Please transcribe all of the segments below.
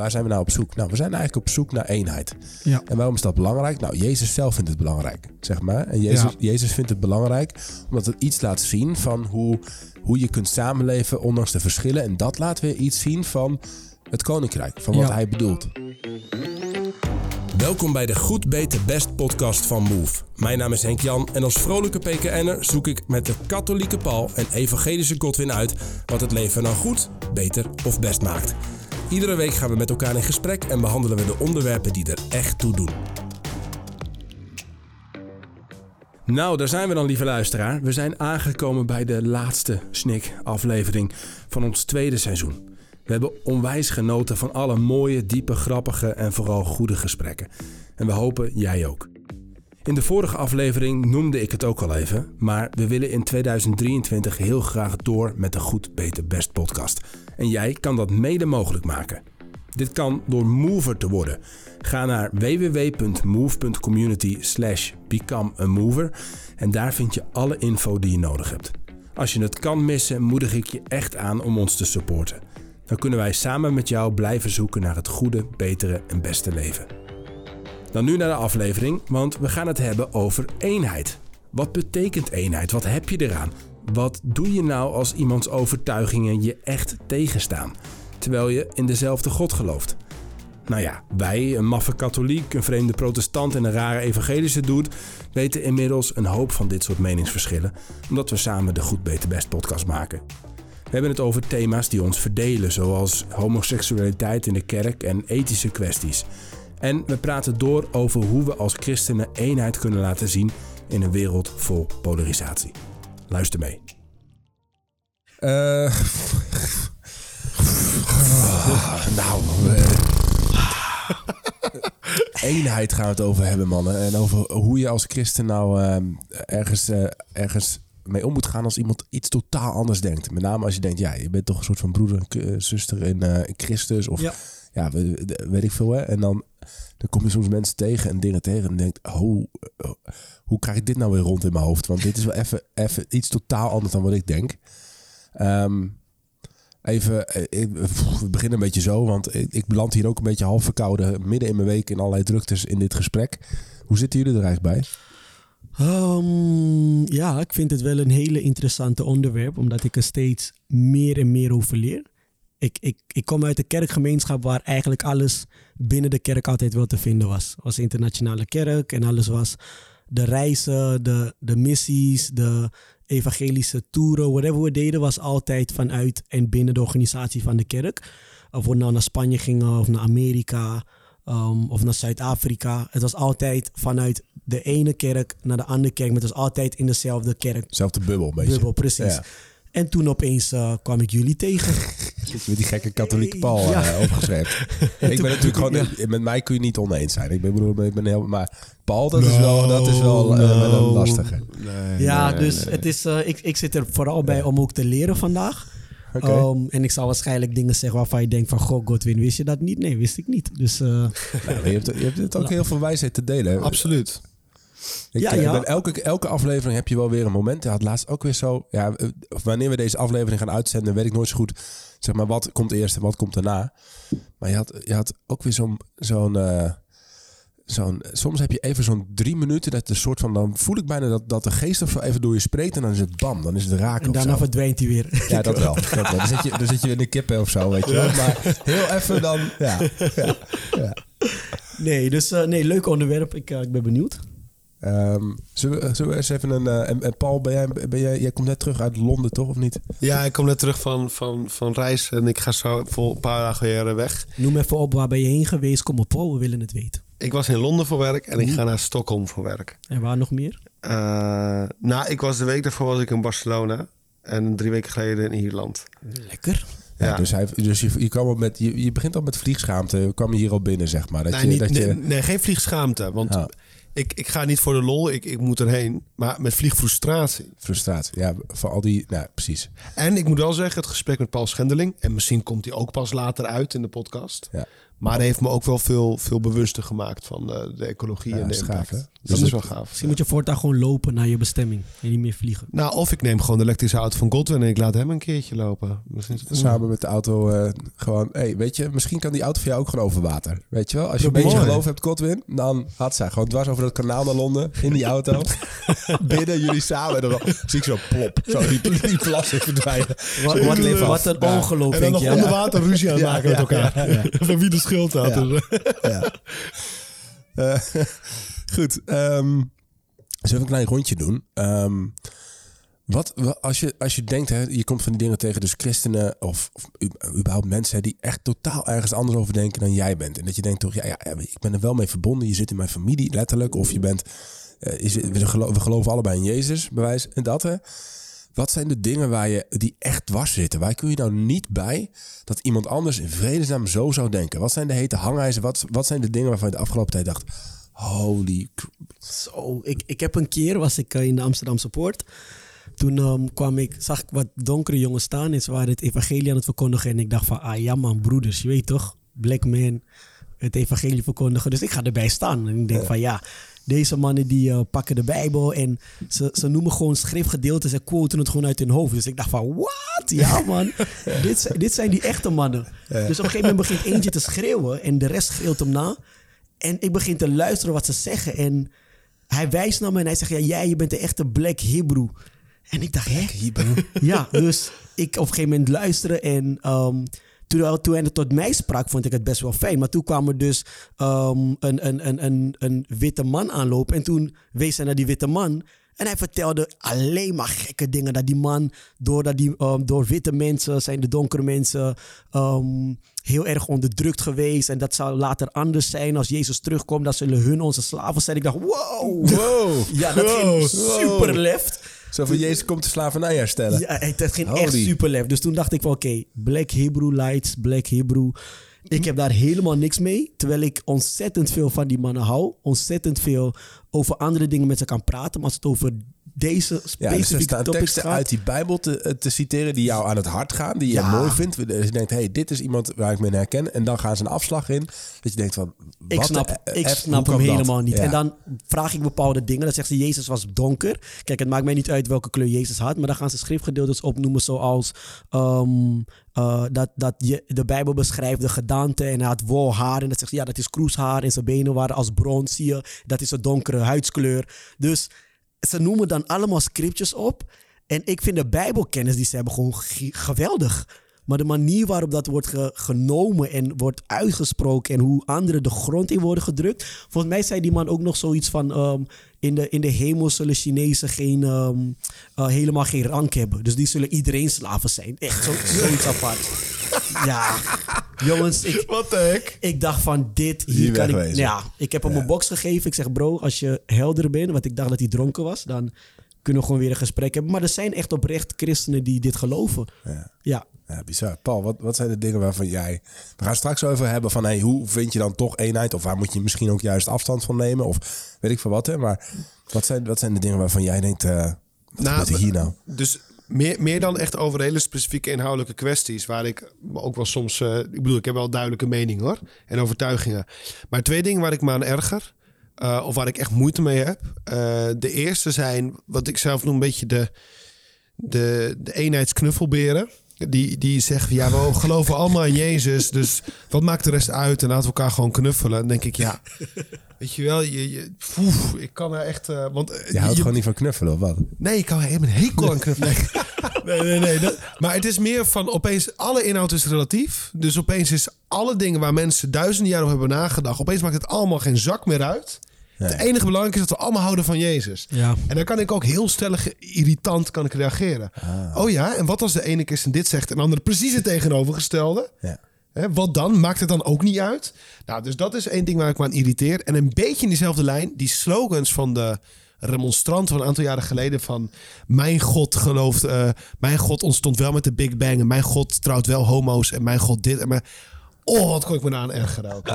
waar zijn we nou op zoek? Nou, we zijn eigenlijk op zoek naar eenheid. Ja. En waarom is dat belangrijk? Nou, Jezus zelf vindt het belangrijk, zeg maar. En Jezus, Ja. Jezus vindt het belangrijk omdat het iets laat zien van hoe, hoe je kunt samenleven ondanks de verschillen. En dat laat weer iets zien van het koninkrijk, van wat Ja. hij bedoelt. Welkom bij de Goed Beter Best podcast van Move. Mijn naam is Henk Jan en als vrolijke PKN'er zoek ik met de katholieke Paul en evangelische Godwin uit wat het leven nou goed, beter of best maakt. Iedere week gaan we met elkaar in gesprek en behandelen we de onderwerpen die er echt toe doen. Nou, daar zijn we dan, lieve luisteraar. We zijn aangekomen bij de laatste Snik-aflevering van ons tweede seizoen. We hebben onwijs genoten van alle mooie, diepe, grappige en vooral goede gesprekken. En we hopen jij ook. In de vorige aflevering noemde ik het ook al even, maar we willen in 2023 heel graag door met de Goed, Beter, Best podcast. En jij kan dat mede mogelijk maken. Dit kan door mover te worden. Ga naar www.move.community slash become a mover en daar vind je alle info die je nodig hebt. Als je het kan missen, moedig ik je echt aan om ons te supporten. Dan kunnen wij samen met jou blijven zoeken naar het goede, betere en beste leven. Dan nu naar de aflevering, want we gaan het hebben over eenheid. Wat betekent eenheid? Wat heb je eraan? Wat doe je nou als iemands overtuigingen je echt tegenstaan, terwijl je in dezelfde God gelooft? Nou ja, wij, een maffe katholiek, een vreemde protestant en een rare evangelische dude, weten inmiddels een hoop van dit soort meningsverschillen, omdat we samen de Goed Beter Best podcast maken. We hebben het over thema's die ons verdelen, zoals homoseksualiteit in de kerk en ethische kwesties. En we praten door over hoe we als christenen eenheid kunnen laten zien in een wereld vol polarisatie. Luister mee. Eh, nou, eenheid gaan we het over hebben, mannen. En over hoe je als christen nou eh, ergens, eh, ergens mee om moet gaan als iemand iets totaal anders denkt. Met name als je denkt, ja, je bent toch een soort van broeder eh, zuster in, in Christus. Of ja, Ja. weet ik veel. Hè? En dan, dan kom je soms mensen tegen en dingen tegen en denkt, oh, oh, hoe krijg ik dit nou weer rond in mijn hoofd? Want dit is wel even, even iets totaal anders dan wat ik denk. Ehm, even, eh, ik- we beginnen een beetje zo, want ik, ik beland hier ook een beetje half verkouden midden in mijn week in allerlei druktes in dit gesprek. Hoe zitten jullie er eigenlijk bij? Ehm, ja, ik vind het wel een hele interessante onderwerp, omdat ik er steeds meer en meer over leer. Ik, ik, ik kom uit een kerkgemeenschap waar eigenlijk alles binnen de kerk altijd wel te vinden was. was internationale kerk en alles was de reizen, de, de missies, de evangelische toeren, whatever we deden, was altijd vanuit en binnen de organisatie van de kerk. Of we nou naar Spanje gingen of naar Amerika um, of naar Zuid-Afrika. Het was altijd vanuit de ene kerk naar de andere kerk, maar het was altijd in dezelfde kerk. Zelfde bubbel een beetje. Bubbel, precies. Ja. En toen opeens eh, kwam ik jullie tegen. Zit je met die gekke katholieke Paul Ja. eh, opgeschreven. ik ben natuurlijk gewoon, met mij kun je niet oneens zijn. Ik ben, bedoel, ik ben heel, maar Paul, dat is wel, dat is wel eh, No, wel een lastige. ja, dus Het is, eh, ik, ik zit er vooral bij om ook te leren vandaag. Oké. Um, en ik zal waarschijnlijk dingen zeggen waarvan je denkt van... Goh, Godwin, wist je dat niet? Nee, wist ik niet. Dus eh, Nou, je, hebt, je hebt ook heel veel wijsheid te delen. Absoluut. Ik, Ja, eh, ja. ben elke, elke aflevering heb je wel weer een moment. Ja, het laatst ook weer zo. Ja, eh, wanneer we deze aflevering gaan uitzenden, weet ik nooit zo goed. Zeg maar, wat komt eerst en wat komt daarna. Maar je had, je had ook weer zo'n. zo'n eh, zo'n soms heb je even zo'n drie minuten. Dat de soort van. Dan voel ik bijna dat, dat de geest of zo even door je spreekt. En dan is het bam. Dan is het raak. en daarna verdwijnt hij weer. Ja, dat wel. Dat wel. Dan, zit je, dan zit je in de kippen of zo, weet je wel. Maar heel even dan. Ja, ja. nee, dus nee, leuk onderwerp. Ik, ik ben benieuwd. Ehm, zullen, we, zullen we eens even een... eh, en, en Paul, ben jij, ben jij, jij komt net terug uit Londen, toch? Of niet? Ja, ik kom net terug van, van, van reis en ik ga zo voor een paar dagen weer eh, weg. Noem even op, waar ben je heen geweest? Kom op, Paul, we willen het weten. Ik was in Londen voor werk en ik ga naar Stockholm voor werk. En waar nog meer? Eh, nou, ik was de week daarvoor was ik in Barcelona en drie weken geleden in Ierland. Lekker. Ja, Ja. dus, hij, dus je, je, kwam al met, je, je begint al met vliegschaamte. kwam je hier al binnen, zeg maar. Dat nee, je, niet, dat je, nee, nee, geen vliegschaamte, want Ja. Ik, ik ga niet voor de lol, ik, ik moet erheen. Maar met vliegfrustratie. Frustratie. Ja, voor al die... Nou, precies. En ik moet wel zeggen, het gesprek met Paul Schendeling... en misschien komt hij ook pas later uit in de podcast... Ja. Maar hij heeft me ook wel veel, veel bewuster gemaakt van eh, de ecologie Ja, en de dat gaaf, impact. Dus dat is wel gaaf. Misschien moet je voortaan gewoon lopen naar je bestemming en niet meer vliegen. Nou, of ik neem gewoon de elektrische auto van Godwin en ik laat hem een keertje lopen. Het- Samen met de auto eh, gewoon... Hey, weet je, misschien kan die auto voor jou ook gewoon over water. Weet je wel? Als je een Mooi. beetje geloof hebt, Godwin, dan had zij gewoon dwars over het kanaal naar Londen in die auto. Binnen jullie samen. En dan zie ik zo plop. Zo die, die plassen verdwijnen. Wat, wat, wat een Ja. ongeloof, En dan nog je. onder water ruzie aan Ja, maken met ja, elkaar. ja, Van wie de schuld had. Ja. Ja. Eh, goed. zullen we een klein rondje doen? Ehm, wat, wa- als, je, als je denkt, hè, je komt van die dingen tegen, dus christenen of, of überhaupt mensen hè, die echt totaal ergens anders over denken dan jij bent. En dat je denkt toch, ja, ja, ik ben er wel mee verbonden. Je zit in mijn familie, letterlijk. Of je bent, je zit- we, gelo- we geloven allebei in Jezus, bewijs en dat. Hè. Wat zijn de dingen waar je, die echt dwars zitten? Waar kun je nou niet bij dat iemand anders in vredesnaam zo zou denken? Wat zijn de hete hangijzen? Wat, wat zijn de dingen waarvan je de afgelopen tijd dacht... Holy... Zo, ik, ik heb een keer, was ik eh, in de Amsterdamse Poort. Toen ehm, kwam ik, zag ik wat donkere jongens staan en ze waren het evangelie aan het verkondigen. En ik dacht van, ah ja man, broeders, je weet toch? Black man, het evangelie verkondigen. Dus ik ga erbij staan. En ik denk van ja, deze mannen die eh, pakken de Bijbel en ze, ze noemen gewoon schriftgedeeltes en quoten het gewoon uit hun hoofd. Dus ik dacht van, wat? Ja man, dit, zijn- dit zijn die echte mannen. Dus op een gegeven moment begint eentje te schreeuwen en de rest schreeuwt hem na. En ik begin te luisteren wat ze zeggen en hij wijst naar me en hij zegt, ja jij, je bent de echte Black Hebrew. En ik dacht, hè? Ja, dus ik op een gegeven moment luisteren en ehm, toen, toen hij tot mij sprak, vond ik het best wel fijn. Maar toen kwam er dus ehm, een, een, een, een, een witte man aanlopen en toen wees hij naar die witte man. En hij vertelde alleen maar gekke dingen. Dat die man, doordat die, ehm, door witte mensen, zijn de donkere mensen, ehm, heel erg onderdrukt geweest. En dat zou later anders zijn als Jezus terugkomt. Dat zullen hun onze slaven zijn. Ik dacht, wow. Wow! Ja, dat ging super left. Zo van Jezus komt de slavernij herstellen. Ja, het ging Holy. echt super lef. Dus toen dacht ik van oké, Black Hebrew Lights, Black Hebrew. Ik heb daar helemaal niks mee. Terwijl ik ontzettend veel van die mannen hou. Ontzettend veel over andere dingen met ze kan praten. Maar als het over deze Ja, dus specifieke staan topics teksten gaat... uit die Bijbel te, eh, te citeren die jou aan het hart gaan, die je mooi vindt. Dus je denkt, hey, dit is iemand waar ik me in herken. En dan gaan ze een afslag in. Dat je denkt van, Ik wat snap, de- ik snap hem dat? helemaal niet. Ja. En dan vraag ik bepaalde dingen. Dan zegt ze, Jezus was donker. Kijk, het maakt mij niet uit welke kleur Jezus had. Maar dan gaan ze schriftgedeeltes opnoemen zoals... ehm, eh, dat, dat je, de Bijbel beschrijft de gedaante en hij had wol haar. En dat zegt ze, ja, dat is kroeshaar. En zijn benen waren als brons, zie je. Dat is een donkere huidskleur. Dus ze noemen dan allemaal scriptures op. En ik vind de Bijbelkennis die ze hebben gewoon geweldig. Maar de manier waarop dat wordt ge- genomen en wordt uitgesproken en hoe anderen de grond in worden gedrukt. Volgens mij zei die man ook nog zoiets van: ehm, in, de, in de hemel zullen Chinezen geen, ehm, eh, helemaal geen rank hebben. Dus die zullen iedereen slaven zijn. Echt zo, zoiets apart. Ja, jongens, ik, Wat de hek? ik dacht van dit, hier, kan ik... Ja, ik heb hem een box gegeven. Ik zeg bro, als je helder bent, want ik dacht dat hij dronken was, dan kunnen we gewoon weer een gesprek hebben. Maar er zijn echt oprecht christenen die dit geloven. Ja. Ja. Ja, bizar. Paul, wat, wat zijn de dingen waarvan jij... We gaan straks over hebben van... Hey, hoe vind je dan toch eenheid? Of waar moet je misschien ook juist afstand van nemen? Of weet ik veel wat. Hè? Maar wat zijn, wat zijn de dingen waarvan jij denkt... eh wat Nou, er hier nou? Dus meer, meer dan echt over hele specifieke inhoudelijke kwesties, waar ik ook wel soms, eh, ik bedoel, ik heb wel duidelijke mening hoor en overtuigingen. Maar twee dingen waar ik me aan erger, eh, of waar ik echt moeite mee heb. Eh, de eerste zijn wat ik zelf noem een beetje de, de, de eenheidsknuffelberen. Die, die zeggen, ja, we geloven allemaal in Jezus, dus wat maakt de rest uit? En laten we elkaar gewoon knuffelen. Dan denk ik, ja, weet je wel, je, je, poef, ik kan er echt... eh, want, eh, Je houdt je- gewoon niet van knuffelen of wat? Nee, ik hou helemaal een hekel aan knuffelen. Nee, nee, nee. dat- maar het is meer van opeens alle inhoud is relatief. Dus opeens is alle dingen waar mensen duizenden jaar over hebben nagedacht. Opeens maakt het allemaal geen zak meer uit. Nee. Het enige belangrijke is dat we allemaal houden van Jezus. Ja. En dan kan ik ook heel stellig irritant kan ik reageren. Oh ja, en wat als de ene christen dit zegt en de andere precies het tegenovergestelde? Ja. Hè, wat dan? Maakt het dan ook niet uit? Nou, dus dat is één ding waar ik me aan irriteer. En een beetje in diezelfde lijn, die slogans van de remonstranten van een aantal jaren geleden van mijn God gelooft, eh, mijn God ontstond wel met de Big Bang en mijn God trouwt wel homo's en mijn God dit en mijn... Oh, wat kon ik me aan ergeren ook.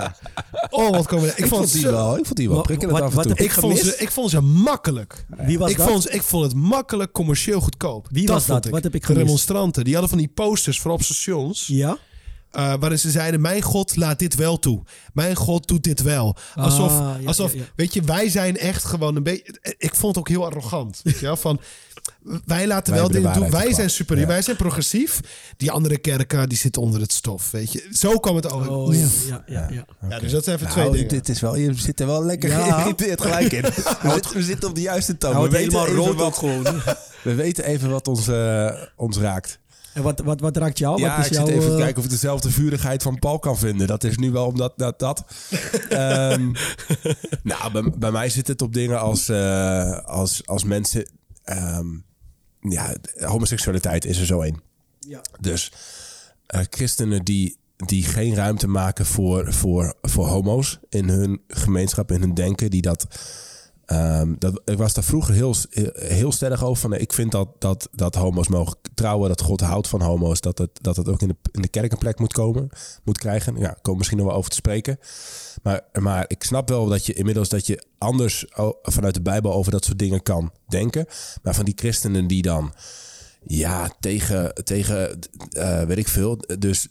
Oh, wat kon ik me... Ik, Ik vond die wel, ik vond die wel Wat- prikkelend wat- af en wat ik vond, ze, ik vond ze makkelijk. Wie was ik, dat? vond, ik vond het makkelijk commercieel goedkoop. Wie was vond dat? Wat heb ik gemist? Remonstranten. Die hadden van die posters voor op stations. Ja? Eh, waarin ze zeiden: Mijn God laat dit wel toe. Mijn God doet dit wel. Alsof, Ah, ja, alsof ja, ja. weet je, wij zijn echt gewoon een beetje. Ik vond het ook heel arrogant. Weet je wel? Van, wij laten Wij wel dingen doen. Wij zijn superieur. Ja. Wij zijn progressief. Die andere kerken die zitten onder het stof. Weet je, zo kwam het over. Oh ja, ja, ja. ja. Ja, dus dat zijn even Nou, twee dingen. dit is wel, je zit er wel lekker Ja. geïrriteerd gelijk in. We zitten, we zitten op de juiste toon. Hij We wordt weten, helemaal even rood ook wat, gewoon. we weten even wat ons, eh, ons raakt. En wat, wat, wat raakt jou? ja, wat is ik zit even te eh, kijken of ik dezelfde vurigheid van Paul kan vinden. Dat is nu wel omdat dat... dat. Ehm, nou, bij, bij mij zit het op dingen als, eh, als, als mensen... ehm, ja, homoseksualiteit is er zo één. Ja. Dus eh, christenen die, die geen ruimte maken voor, voor, voor homo's in hun gemeenschap, in hun denken, die dat. Ehm, dat ik was daar vroeger heel, heel stellig over. Van, ik vind dat, dat, dat homo's mogen trouwen, dat God houdt van homo's, dat het, dat het ook in de, in de kerk een plek moet komen, moet krijgen. Ja, komen misschien nog wel over te spreken. Maar, maar ik snap wel dat je inmiddels dat je anders vanuit de Bijbel over dat soort dingen kan denken. Maar van die christenen die dan ja, tegen, tegen eh, weet ik veel. Dus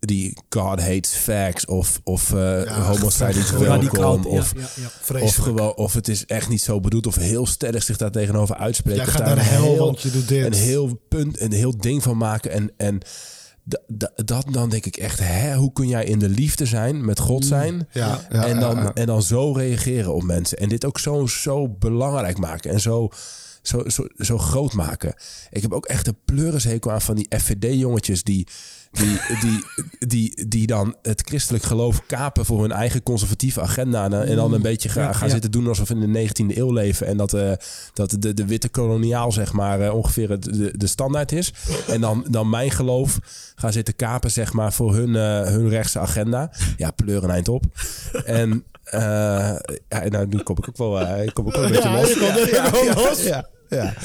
die God hates facts of, of uh, zijn welkom. Ja, Of, ja, ja. of, Vreselijk. gewoon, of het is echt niet zo bedoeld. Of heel stellig zich daar tegenover uitspreken. Jij gaat daar naar de een hel, heel- want je doet dit. Een heel punt, een heel ding van maken. En, en dat dan denk ik echt, hè, hoe kun jij in de liefde zijn, met God zijn? Ja, ja, en, dan, ja, ja. en dan zo reageren op mensen. En dit ook zo, zo belangrijk maken. En zo, zo, zo, zo groot maken. Ik heb ook echt een pleurishekel aan van die FVD-jongetjes die, die, die, die, die dan het christelijk geloof kapen voor hun eigen conservatieve agenda. En, en dan een beetje gaan, Ja, gaan ja. zitten doen alsof we in de 19e eeuw leven. En dat, eh, dat de, de witte koloniaal, zeg maar, eh, ongeveer de, de standaard is. En dan, dan mijn geloof gaan zitten kapen, zeg maar, voor hun, eh, hun rechtse agenda. Ja, pleur een eind op. En ja, nou, nu kom ik ook wel, eh, ik kom ook wel een beetje Ja, los. los. Ja, ja.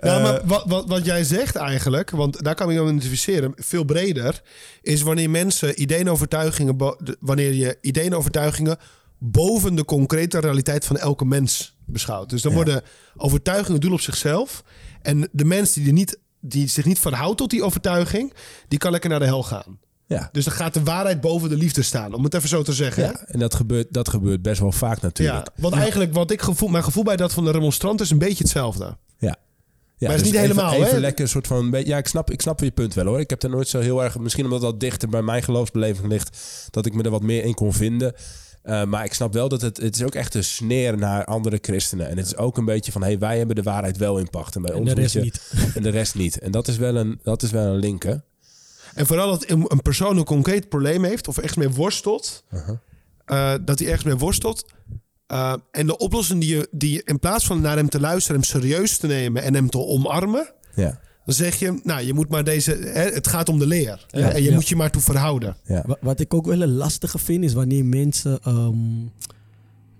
Nou, maar wat, wat, wat jij zegt eigenlijk, want daar kan ik me identificeren, veel breder, is wanneer mensen ideeën en overtuigingen, wanneer je ideeën en overtuigingen boven de concrete realiteit van elke mens beschouwt. Dus dan Ja. worden overtuigingen doel op zichzelf. En de mens die, er niet, die zich niet verhoudt tot die overtuiging, die kan lekker naar de hel gaan. Ja. Dus dan gaat de waarheid boven de liefde staan, om het even zo te zeggen. ja, en dat gebeurt, dat gebeurt best wel vaak natuurlijk. Ja, want eigenlijk wat ik gevoel, mijn gevoel bij dat van de remonstrant is een beetje hetzelfde. Ja. Ja, Maar het is niet even- helemaal, Even hè? lekker een soort van... Ja, ik snap, ik snap je punt wel hoor. Ik heb er nooit zo heel erg... Misschien omdat dat dichter bij mijn geloofsbeleving ligt... dat ik me er wat meer in kon vinden. Eh, maar ik snap wel dat het... Het is ook echt een sneer naar andere christenen. En het is ook een beetje van... Hey, wij hebben de waarheid wel in pacht. En bij En ons de rest je- niet. En de rest niet. En dat is wel een, dat is wel een link, hè? En vooral dat een persoon een concreet probleem heeft of ergens mee worstelt, eh, dat hij ergens mee worstelt. eh, en de oplossing die je, die je in plaats van naar hem te luisteren, hem serieus te nemen en hem te omarmen, Ja. dan zeg je, nou, je moet maar deze, hè, het gaat om de leer. Ja, en je ja. moet je maar toe verhouden. Ja. Wa- Wat ik ook wel een lastige vind is wanneer mensen ehm,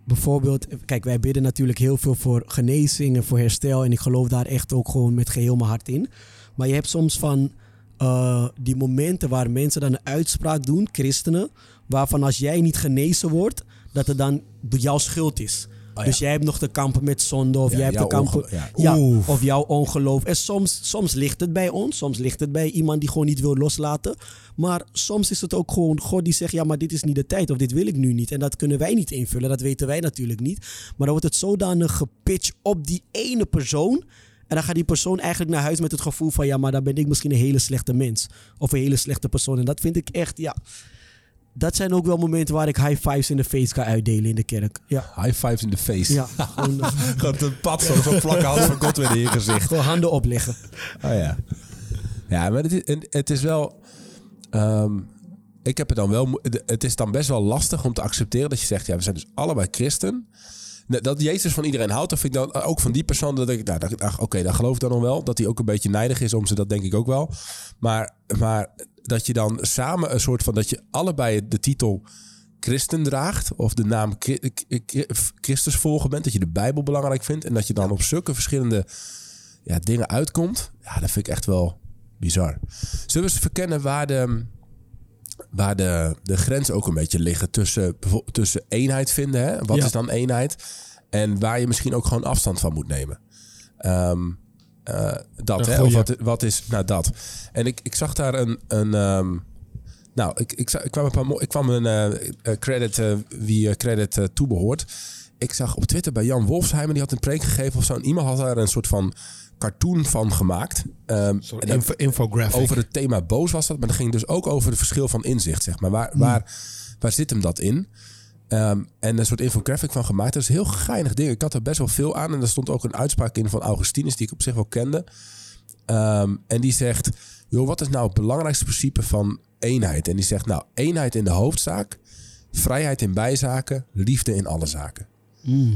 bijvoorbeeld, kijk, wij bidden natuurlijk heel veel voor genezing en voor herstel en ik geloof daar echt ook gewoon met geheel mijn hart in. Maar je hebt soms van eh, die momenten waar mensen dan een uitspraak doen, christenen, waarvan als jij niet genezen wordt, dat het dan door jouw schuld is. ja. Dus jij hebt nog te kampen met zonde of Ja, jij hebt te kampen ja. of jouw ongeloof. En soms, soms ligt het bij ons, soms ligt het bij iemand die gewoon niet wil loslaten. Maar soms is het ook gewoon God die zegt: Ja, maar dit is niet de tijd of dit wil ik nu niet. En dat kunnen wij niet invullen, dat weten wij natuurlijk niet. Maar dan wordt het zodanig gepitcht op die ene persoon. En dan gaat die persoon eigenlijk naar huis met het gevoel van: Ja, maar dan ben ik misschien een hele slechte mens. Of een hele slechte persoon. En dat vind ik echt, ja. Dat zijn ook wel momenten waar ik high fives in de face ga uitdelen in de kerk. Ja, High fives in de face. ja gewoon, eh, Gewoon een pad zo, zo'n vlakke hand van God weer in je gezicht. gewoon handen opleggen. Oh ja. Ja, maar het is, het is wel... ehm, ik heb het dan wel... Het is dan best wel lastig om te accepteren dat je zegt... Ja, we zijn dus allebei christen. Dat Jezus van iedereen houdt, dat vind ik dan ook van die persoon... dat ik, nou, oké, dat geloof ik dan nog wel. Dat hij ook een beetje nijdig is om ze, dat denk ik ook wel. Maar, maar dat je dan samen een soort van... dat je allebei de titel christen draagt... of de naam Chri- Chri- Christus volgen bent... dat je de Bijbel belangrijk vindt... en dat je dan op zulke verschillende ja, dingen uitkomt, ja, dat vind ik echt wel bizar. Zullen we eens verkennen waar de, waar de, de grens ook een beetje liggen tussen, tussen eenheid vinden, hè? wat Ja. is dan eenheid, en waar je misschien ook gewoon afstand van moet nemen. Ehm, eh, dat, hè? Of wat, wat is nou dat? En ik, ik zag daar een, een, ehm, nou, ik, ik, ik kwam een, paar ik kwam een eh, eh, credit, eh, wie credit eh, toebehoort. Ik zag op Twitter bij Jan Wolfsheimer, die had een preek gegeven of zo. En iemand had daar een soort van cartoon van gemaakt. Info, infographic. over het thema boos was dat. Maar dat ging dus ook over het verschil van inzicht, zeg maar. Waar, Hmm. waar, waar zit hem dat in? Ehm, en een soort infographic van gemaakt. Dat is een heel geinig ding. Ik had er best wel veel aan. En er stond ook een uitspraak in van Augustinus, die ik op zich wel kende. Ehm, en die zegt, joh, wat is nou het belangrijkste principe van eenheid? En die zegt, nou, eenheid in de hoofdzaak, vrijheid in bijzaken, liefde in alle zaken.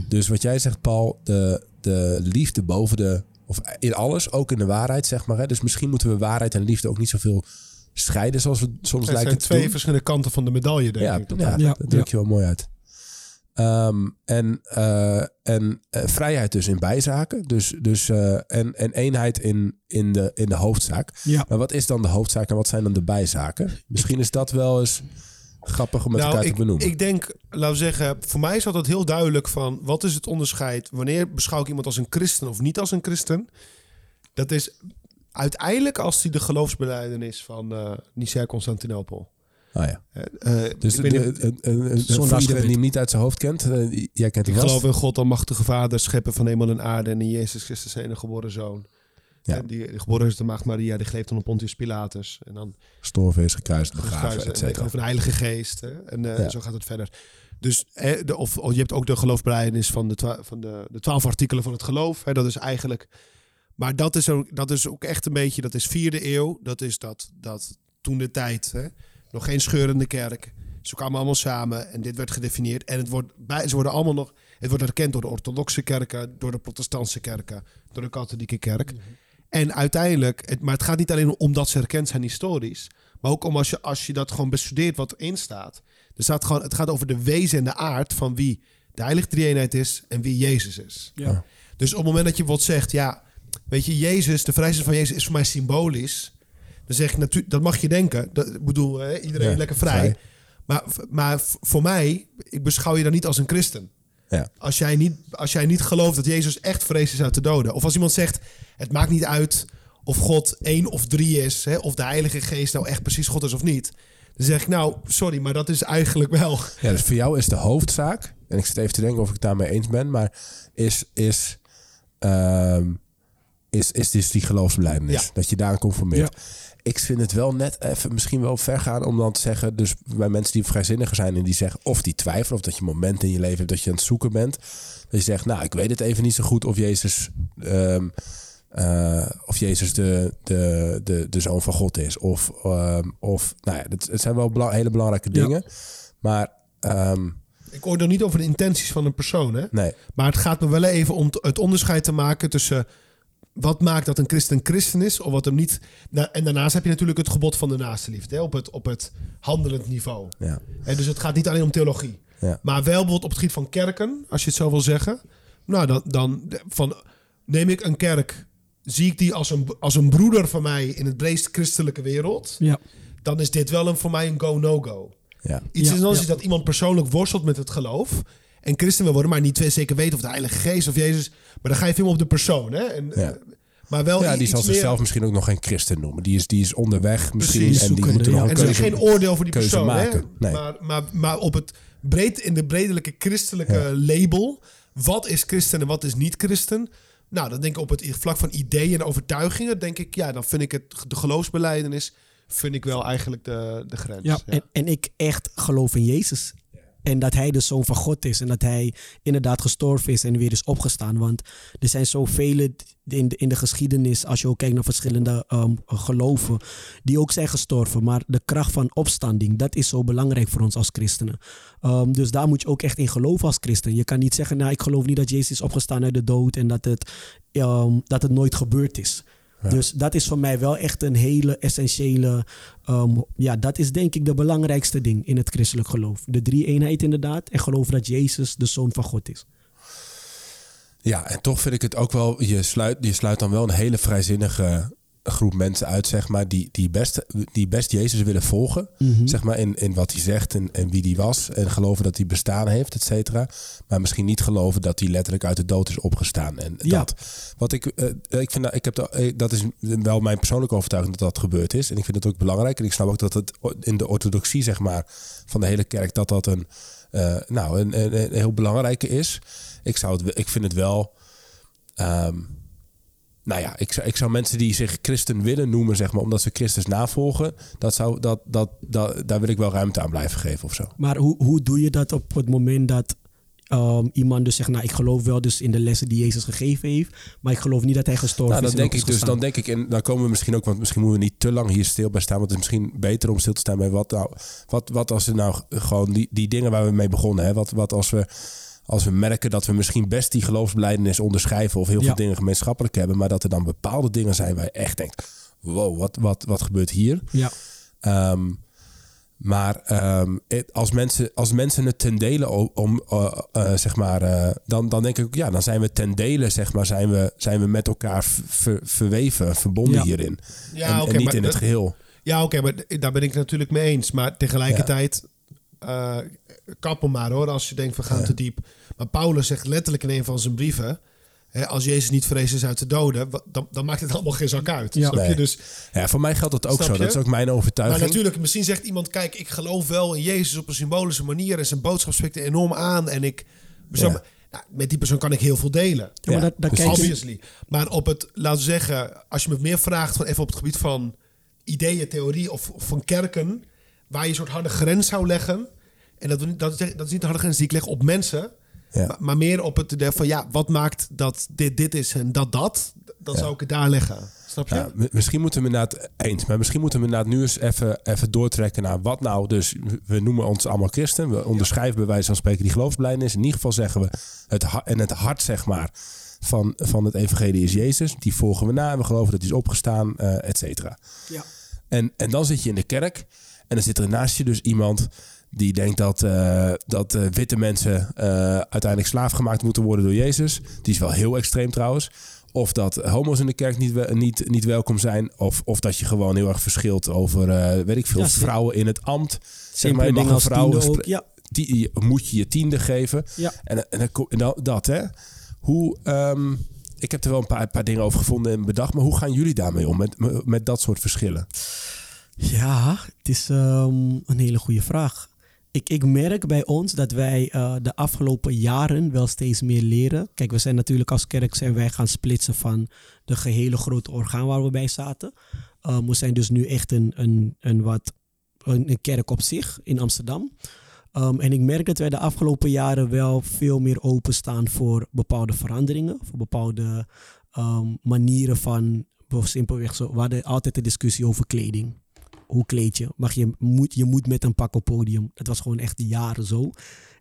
Dus wat jij zegt, Paul, de, de liefde boven de, of in alles, ook in de waarheid, zeg maar. Hè? Dus misschien moeten we waarheid en liefde ook niet zoveel scheiden, zoals we soms Het lijken zijn te twee doen. verschillende kanten van de medaille, denk Ja, ik. Dat- ja, Ja, dat druk je wel mooi uit. Ehm, en eh, en eh, vrijheid dus in bijzaken. Dus, dus, eh, en, en eenheid in, in, de, in de hoofdzaak. Ja. Maar wat is dan de hoofdzaak en wat zijn dan de bijzaken? Misschien is dat wel eens grappig om met elkaar Nou, ik, te benoemen. ik denk, laten we zeggen, voor mij is altijd heel duidelijk van wat is het onderscheid wanneer beschouw ik iemand als een christen of niet als een christen. Dat is uiteindelijk als hij de geloofsbeleidenis van eh Nicea Constantinopel. Ah, ja. Eh, eh, Dus de, niet- een, een, een, iedereen die hem niet uit zijn hoofd kent, jij kent ik hem geloof in God, almachtige Vader, schepper van hemel en aarde en in Jezus Christus zijn enige geboren zoon. Ja. Die, geboren is de maagd Maria, die geleefd onder Pontius Pilatus. En dan Gestorven is, gekruist, begraven, et cetera. over de Heilige Geest. Hè? En eh, Ja. zo gaat het verder. Dus eh, de, of, of je hebt ook de geloofsbelijdenis van de, van de, de twaalf artikelen van het geloof. Hè? Dat is eigenlijk. Maar dat is, ook, dat is ook echt een beetje. Dat is vierde eeuw. Dat is dat, dat toen de tijd. Hè? Nog geen scheurende kerk. Ze kwamen allemaal samen en dit werd gedefinieerd. En het wordt bij, ze worden allemaal nog. Het wordt erkend door de orthodoxe kerken, door de protestantse kerken, door de katholieke kerk. En uiteindelijk, het, maar het gaat niet alleen om dat ze erkend zijn historisch. Maar ook om als je, als je dat gewoon bestudeert wat erin staat. Er staat gewoon, het gaat over de wezen en de aard van wie de heilige drie-eenheid is en wie Jezus is. Ja. Dus op het moment dat je wat zegt, ja, weet je, Jezus, de vrijheid van Jezus is voor mij symbolisch. Dan zeg ik natuurlijk, dat mag je denken. Dat, ik bedoel, hè, iedereen Ja, lekker vrij. vrij. Maar, maar voor mij, ik beschouw je dan niet als een christen. Ja. Als jij, niet, als jij niet gelooft dat Jezus echt vrees is uit de doden. Of als iemand zegt, het maakt niet uit of God één of drie is. Hè, of de Heilige Geest nou echt precies God is of niet. Dan zeg ik, nou, sorry, maar dat is eigenlijk wel... Ja, dus voor jou is de hoofdzaak, en ik zit even te denken of ik het daarmee eens ben, maar is, is, ehm, is, is dus die geloofsbelijdenis. Ja. Dat je daaraan conformeert. Ik vind het wel net even misschien wel ver gaan om dan te zeggen, dus bij mensen die vrijzinniger zijn en die zeggen, of die twijfelen, of dat je momenten in je leven hebt dat je aan het zoeken bent, dat je zegt, nou, ik weet het even niet zo goed of Jezus, ehm, eh, of Jezus de, de, de, de zoon van God is. Of, ehm, of nou ja, het, het zijn wel bela- hele belangrijke Ja. dingen. Maar ehm, Ik oordeel niet over de intenties van een persoon, hè. nee, Maar het gaat me wel even om het onderscheid te maken tussen wat maakt dat een christen christen is of wat hem niet. Nou, en daarnaast heb je natuurlijk het gebod van de naaste liefde hè, op, het, op het handelend niveau. ja. En dus het gaat niet alleen om theologie. Ja. Maar wel bijvoorbeeld op het gebied van kerken, als je het zo wil zeggen. Nou, dan, dan van, neem ik een kerk, zie ik die als een, als een broeder van mij in het breedst christelijke wereld. Ja. Dan is dit wel een, voor mij een go-no-go. Ja. Iets Ja, is anders ja. is dat iemand persoonlijk worstelt met het geloof. En christen wil worden, maar niet zeker weten of de Heilige Geest of Jezus. Maar dan ga je veel op de persoon. Hè? En, Ja. eh, Maar wel ja, die zal meer- zichzelf misschien ook nog geen christen noemen. Die is, die is onderweg misschien Precies, en die zoekende, moet er nog ja. En is keuze, geen oordeel voor die keuze persoon. maken. Hè? Nee. Maar, maar, maar op het breed, in de bredelijke christelijke label. Wat is christen en wat is niet christen? Nou, dan denk ik op het vlak van ideeën en overtuigingen. Denk ik, ja, dan vind ik het de geloofsbeleidenis. Vind ik wel eigenlijk de, de grens. Ja, En, en ik echt geloof in Jezus. En dat hij de zoon van God is. En dat hij inderdaad gestorven is en weer is opgestaan. Want er zijn zoveel in de, in de geschiedenis, als je ook kijkt naar verschillende ehm, geloven, die ook zijn gestorven. Maar de kracht van opstanding, dat is zo belangrijk voor ons als christenen. Ehm, dus daar moet je ook echt in geloven als christen. Je kan niet zeggen, nou ik geloof niet dat Jezus is opgestaan uit de dood en dat het, ehm, dat het nooit gebeurd is. Dus dat is voor mij wel echt een hele essentiële. ehm, ja, dat is denk ik de belangrijkste ding in het christelijk geloof. De drie eenheid inderdaad. En geloof dat Jezus de zoon van God is. Ja, en toch vind ik het ook wel... Je sluit, je sluit dan wel een hele vrijzinnige groep mensen uit, zeg maar, die, die, best, die best Jezus willen volgen. Mhm. Zeg maar in, in wat hij zegt en, en wie die was. En geloven dat hij bestaan heeft, et cetera. Maar misschien niet geloven dat hij letterlijk uit de dood is opgestaan. En Ja. dat. Wat ik, eh, ik vind, dat- ik heb dat, eh, dat is wel mijn persoonlijke overtuiging dat dat gebeurd is. En ik vind het ook belangrijk. En ik snap ook dat het in de orthodoxie, zeg maar, van de hele kerk, dat dat een, eh, nou, een, een, een heel belangrijke is. Ik, zou het, ik vind het wel. ehm, nou ja, ik zou, ik zou mensen die zich christen willen noemen, zeg maar, omdat ze Christus navolgen, dat zou, dat, dat, dat, daar wil ik wel ruimte aan blijven geven of zo. Maar hoe, hoe doe je dat op het moment dat ehm, iemand dus zegt, nou ik geloof wel dus in de lessen die Jezus gegeven heeft, maar ik geloof niet dat hij gestorven Nou, dan is. en denk ik is dus, dan denk ik, en dan komen we misschien ook, want misschien moeten we niet te lang hier stil bij staan, want het is misschien beter om stil te staan bij wat nou, wat, wat als we nou gewoon die, die dingen waar we mee begonnen, hè, wat, wat als we als we merken dat we misschien best die geloofsbelijdenis onderschrijven of heel Ja. veel dingen gemeenschappelijk hebben, maar dat er dan bepaalde dingen zijn waar je echt denkt, wow, wat, wat, wat gebeurt hier? Ja, Ehm, maar ehm, het- als, mensen, als mensen het ten dele om, eh, zeg maar, eh, dan, dan denk ik ja, dan zijn we ten dele, zeg maar, zijn we, zijn we met elkaar ver- verweven, verbonden Ja. hierin. Ja, en, niet maar in het geheel. Ja, oké, maar daar ben ik natuurlijk mee eens. Maar tegelijkertijd, eh kappen maar hoor, als je denkt we gaan Ja. te diep. Maar Paulus zegt letterlijk in een van zijn brieven... Hè, als Jezus niet vrezen is uit de doden, dan, dan maakt het allemaal geen zak uit. Ja. Snap je? Dus, Ja, voor mij geldt dat ook zo. je? Dat is ook mijn maar overtuiging. natuurlijk, misschien zegt iemand... kijk, ik geloof wel in Jezus op een symbolische manier... en zijn boodschap spreekt er enorm aan. En ik, zo, Ja. nou, met die persoon kan ik heel veel delen. Ja, maar dat, dat je, Obviously. Maar op het, laten we zeggen, als je me meer vraagt van even op het gebied van ideeën, theorie of, of van kerken, waar je een soort harde grens zou leggen. En dat, dat, is- dat is niet de harde grens die ik leg op mensen, Ja. maar, maar meer op het idee van ja, wat maakt dat dit dit is en dat dat, dan Ja. zou ik het daar leggen. Snap je? Ja, misschien moeten we inderdaad eens, maar misschien moeten we inderdaad nu eens even, even doortrekken naar wat nou. Dus we noemen ons allemaal christen. We onderschrijven bij wijze van spreken die geloofsbelijdenis. In ieder geval zeggen we het en het hart zeg maar van, van het evangelie is Jezus. Die volgen we na we geloven dat hij is opgestaan, eh et cetera. Ja. En, en dan zit je in de kerk en dan zit er naast je dus iemand die denkt dat, eh, dat eh, witte mensen eh, uiteindelijk slaaf gemaakt moeten worden door Jezus. Die is wel heel extreem trouwens. Of dat homo's in de kerk niet, niet, niet welkom zijn. Of, of dat je gewoon heel erg verschilt over, weet ik veel, Ja, vrouwen in het ambt. Zeg maar, je mag een vrouw ook. Ja, die, moet je je tiende geven. ja. En, en, dat, hè. Hoe, ehm, ik heb er wel een paar, paar dingen over gevonden en bedacht. Maar hoe gaan jullie daarmee om, met, met dat soort verschillen? Ja, het is ehm, een hele goede vraag. Ik, ik merk bij ons dat wij eh, de afgelopen jaren wel steeds meer leren. Kijk, we zijn natuurlijk als kerk zijn wij gaan splitsen van de gehele grote orgaan waar we bij zaten. Ehm, we zijn dus nu echt een, een, een, wat, een, kerk op zich in Amsterdam. Ehm, en ik merk dat wij de afgelopen jaren wel veel meer openstaan voor bepaalde veranderingen, voor bepaalde manieren van, simpelweg zo, we hadden altijd de discussie over kleding hoe kleed je? Mag je, moet, je moet met een pak op podium. Het was gewoon echt jaren zo.